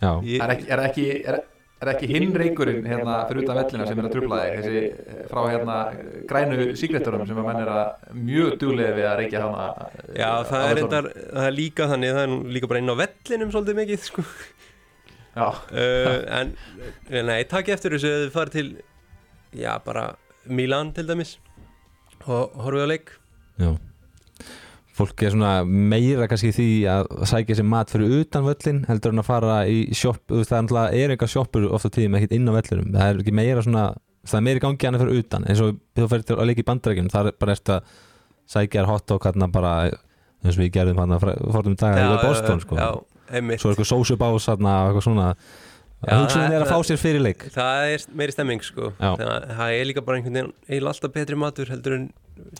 Já, ég, Er ekki, er ekki, er, er ekki hinn reykurinn hérna fyrir utan vellina sem er að trubla þig? þessi eh, frá hérna grænu síkretturum sem að menn er að mjög duglega við að reykja hana Já, það er, reyndar, það er líka þannig, það er líka bara inn á vellinum svolítið mikið sko. Já, uh, En, nei, takk eftir þessu að þið farið til, já, bara Milan til dæmis og horfið á leik. Já Fólk er svona meira kannski í því að sækja sér mat fyrir utan völlin heldur en að fara í veist, það er er einhver sjoppur ofta tíðum ekkert inn á vellinum, það er ekki meira svona það er meira í gangi hann að fyrir utan. Eins og þú fyrir til að leika í bandarækjum, það er bara eftir að sækja þér hot og hérna bara eins og við gerðum hann að fórum daga í Boston sko, Já, einmitt. Svo er eitthvað sósubás hérna og eitthvað svona. Já, hugsunin er að það- fá sér fyrir leik. Það er meiri stemming sko. Að það er líka bara einhvern veginn alltaf betri matur heldur en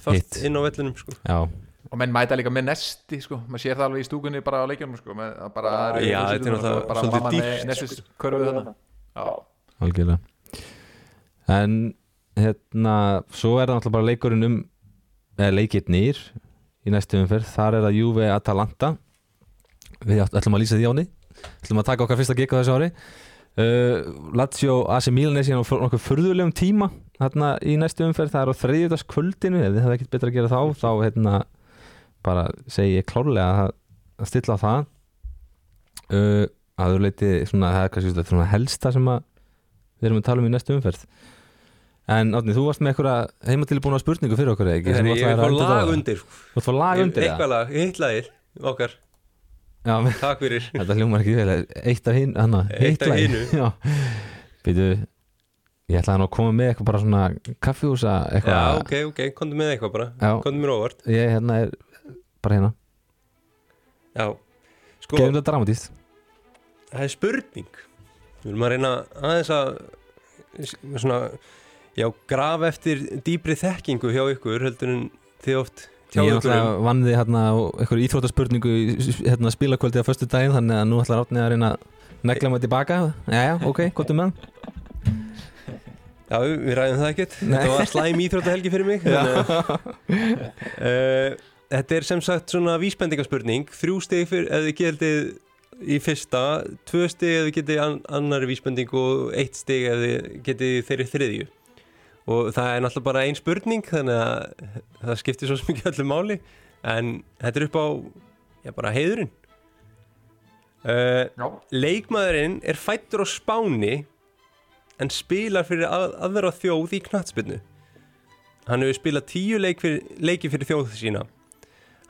fast Hitt. inn á vellinum sko og menn mæta líka með nesti sko, maður sér það alveg í stúkunni bara á leikjunum sko, að bara, er og náttúrulega bara mamma dýrt, með nestis körfuð þarna. Já, algjörlega. En hérna svo er það náttúrulega bara leikurinn um eða leikirnir í næstu umferð, þar er það Juve Atalanta við ætlum að lýsa því áni ætlum að taka okkar fyrsta gig á þessu ári. Uh, Lazio AC Milan er síðan á nokkuð furðulegum tíma hérna í næstu umferð, það er á þriðjúdags kvöldinu ef þið hefði ekkert betra að gera þá þá hérna bara segi ég klárlega að, að stilla á það. Uh, að þú leiti svona, það er kannski svona, helsta sem að við erum að tala um í næstu umferð. En Átni, þú varst með eitthvað heimatilbúna spurningu fyrir okkur ekki sem Ég fá að lag undir sko. Þú að fá lag undir það? Eitthvað lag, eitt lagið okkar. Já, men, Takk fyrir. Þetta hljómar ekki vel eitt af hinn, Eitt af. Já, býtu ég ætlaði nú að koma með eitthvað bara svona kaffihúsa Já, eitthvað. Ok, ok, komdu með eitthvað bara. Já. Komdu mér óvart. Ég hérna er bara hérna. Já, sko, gefum þetta dramatíst það er spurning. Við viljum að reyna aðeins að svona, já, graf eftir dýpri þekkingu hjá ykkur heldur en þið oft hjá ég ykkur náttúrulega vann þið hérna eitthvað íþróttaspurningu í hérna spilakvöldi á föstu daginn þannig að nú ætlar Átni að reyna að negla mig tilbaka. Jæja, ok, gott um með Já, við ræðum það ekkert. Nei. Þetta var slæm íþróttahelgi fyrir mig þannig að, uh, Þetta er sem sagt svona vísbendingaspurning Þrjú stig fyrir, þið getið í fyrsta Tvö ef þið getið an annari vísbending og eitt ef þið getið þeirri þriðju Og það er náttúrulega bara ein spurning Þannig að það skiptir svo ekki öllu máli En þetta er upp á, já bara heiðurinn uh, Leikmaðurinn er fættur á Spáni en spilar fyrir að, aðra þjóð í knattspinnu. Hann hefur spilað tíu leik fyrir, leiki fyrir þjóð sína.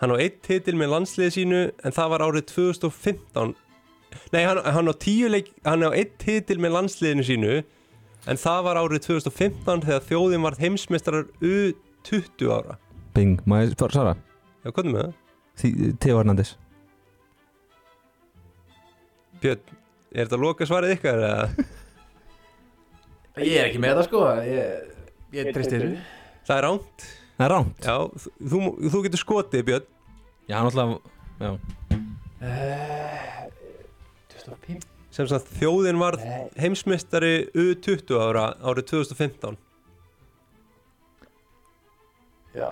Hann á eitt titil með landsliði sínu en það var árið 2015. Nei, hann, hann á tíu leik, hann á eitt titil með landsliðinu sínu en það var árið 2015 þegar þjóðin var heimsmeistarar U20 ára. Bing, maður bara svara Já, er með það? Theo Hernandez Björn, er þetta loka svarið ykkar eða? ég er ekki með það sko ég, ég tristi þessu Það er ránt. Það er ránt Já, þú, þú getur skotið, Björn. Já, náttúrulega Já, Eh, 2005 sem sagt þjóðin var heimsmeistari U20 ára árið 2015 Já.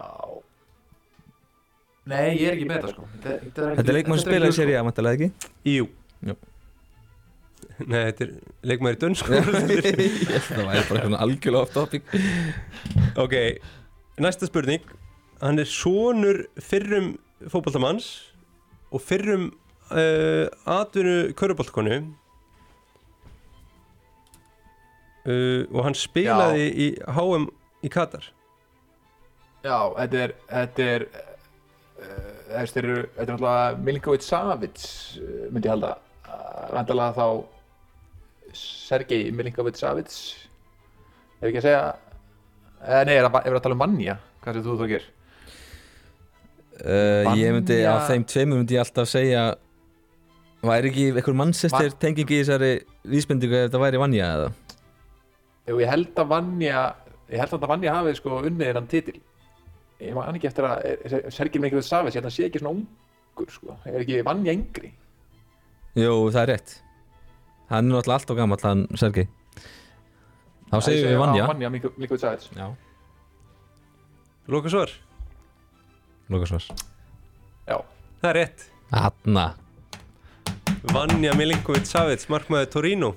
Nei, ég er ekki með það sko. Þetta, Þetta er leikmann sér í að mæntalega ekki? Jú. Jú. Nei, þetta er leikmaður í dönsku. Það væri bara eitthvað algjörlega off topic. Ok, næsta spurning. Hann er sonur fyrrum fótboltamanns og fyrrum uh, atvinnu köruboltkonu uh, og hann spilaði í HM í Katar. Já, þetta er Þetta er uh, Þetta er, þetta náttúrulega Milinkovic Savic myndi ég halda. Vandalega þá Sergei Milinkovic-Savic ef ekki að segja eða nei, er það að tala um Manja hvað sér þú þú gerir? uh, Ég myndi, af þeim tveimur myndi ég alltaf segja Væri ekki einhver mannsestir Va- tengingi í þessari vísbendingu ef þetta væri vanja eða? Jú, ég held að Vanja ég held að þetta Vanja hafi sko unnið hennan titil. Ég man ekki eftir að er- er- Sergei Milinkovic-Savic, ég held að hann sé ekki svona ungur sko, er ekki Vanja yngri? Jú, það er rétt. Hann er náttúrulega alltaf gamall, hann Sergei Þá segjum við vanja. Vanja Milinkovic-Savic Já, Lóka svar, lókasvar já, það er rétt. Hanna Vanja Milinkovic Savic, markmaður Torino.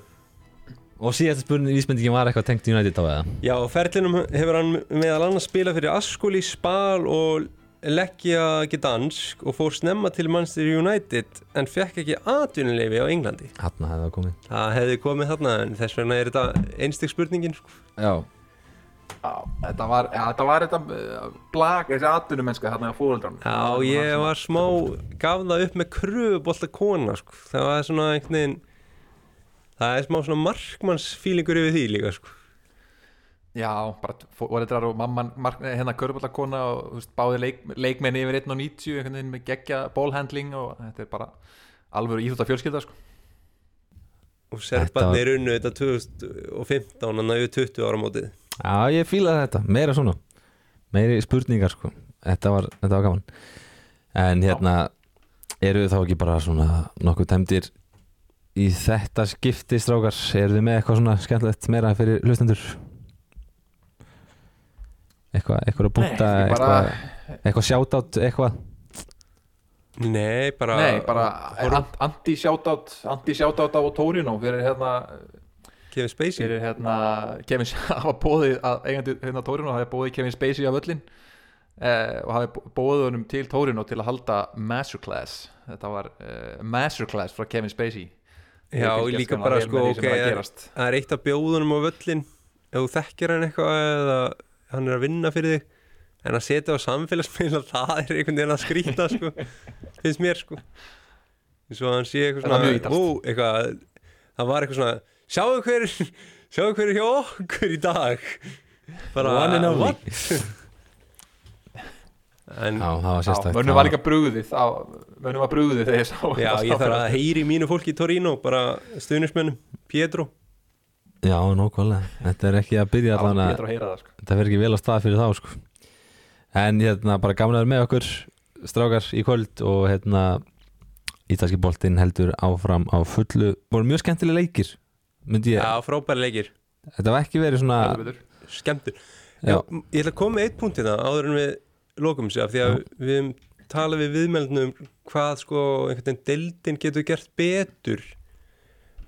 Og síðasta spurning vísbendingin var eitthvað tengt United á eða? Já, ferlinum hefur hann meðal annars spilað fyrir Ascoli, Spal og Leggja Gdansk og fór snemma til Manchester United en fekk ekki atvinnuleifi á Englandi. Hanna hefði það komið Það hefði komið þarna en þess vegna er þetta einstak spurningin. Sko. Já já þetta var, já, þetta var þetta uh, blag, þessi atvinnumennska þarna á fóreldran Já, ég var smá, gaf það upp með kröfubolta kona, sko. Það var svona einhvern veginn, það er smá svona markmannsfílingur yfir því líka, sko. Já, bara fóreldrar og mamman mark, hérna körbólakona og veist, báði leik, leikmenni yfir 1.90 einhvern veginn með geggja bólhandling og þetta er bara alveg íþjótt af fjölskylda sko. Og Þetta serbarnir unnu þetta 2015, hann að yfir 20 ára mótið. Já, ég fílaði þetta, meira svona Meiri spurningar sko Þetta var, þetta var gaman En hérna, eru þið þá ekki bara svona nokkuð tæmdir í þetta skipti strákar Eru þið með eitthvað svona skemmtilegt meira fyrir hlustendur? Eitthvað, eitthvað að búta eitthvað, eitthvað shoutout, eitthvað? Nei, bara... Nei, bara Horf- an- anti-shoutout anti-shoutout á Torino fyrir hérna, Kevin Spacey. fyrir hérna Kevin hafa bóðið að eigandi hérna Torino hafi bóðið Kevin Spacey af öllin eh, og hafi bóðið honum til Torino til að halda masterclass. Þetta var eh, masterclass frá Kevin Spacey. Já, líka bara sko, ok, er er, það er eitt af bjóðunum á völlin ef þú þekkir hann eitthvað eða hann er að vinna fyrir þig en að setja á samfélagsmiðla það er einhvern veginn að skrýta sko, finnst mér sko. Eins og hann sé eitthvað svona ó, eitthvað, það var eitthvað svona sjáu hver, sjáu hver er hjá okkur í dag? Bara, One and only. what? en Já, það var líka brugðið á- mönnum var brugðið þegar ég sá já, ég þarf að heyri mínu fólki í Torino bara stuðnismönnum, Pietro Já, nókvæmlega Þetta er ekki að byrja allan að að það sko. þetta verður ekki vel á stað fyrir þá sko. en hérna bara gaman að vera með okkur strákar í kvöld og hérna ítalski boltinn heldur áfram á fullu. Voru mjög skemmtilega leikir já, frábæri leikir, þetta var ekki verið svona skemmtur já, Já, ég ætla að koma með eitt punkt í það áður en við lokum sér af því að við höfum talað við viðmeldnum um hvað sko einhvern veginn deildin getur gert betur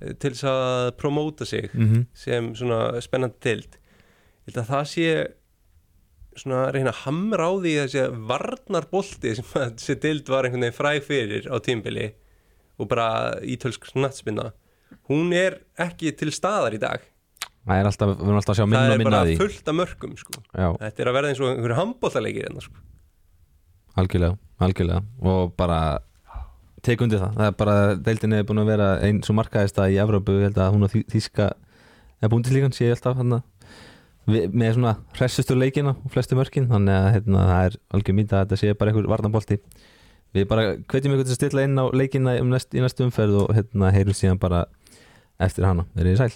til þess að promóta sig mm sem svona spennandi deild. Ég held að það sé svona reyna að hamra á því þessi varnarbolti sem að þessi deild var einhvern veginn fræg fyrir á tímbili og bara ítölsk snattspinna hún er ekki til staðar í dag. Það er alltaf, við erum alltaf að sjá minna það og er minna bara að því. fullt af mörgum sko. Já, Þetta er að verða eins og einhverju handbóltaleikir hérna sko. algjörlega, algjörlega. Og bara tek undir það, það er bara deildin er búin að vera einn svo markaðista í Evrópu, ég held að hún og Þý- Þýska er búin til líkan, sé ég alltaf hann með svona hressustu leikina og flestu mörkin, þannig að hérna, það er algjör mýta að þetta sé bara einhver varnabolti við bara hvetjum ykkur til að stilla inn á leikina um næst, í næstu umferð og hérna heyrum síðan bara eftir hana, verið í sæl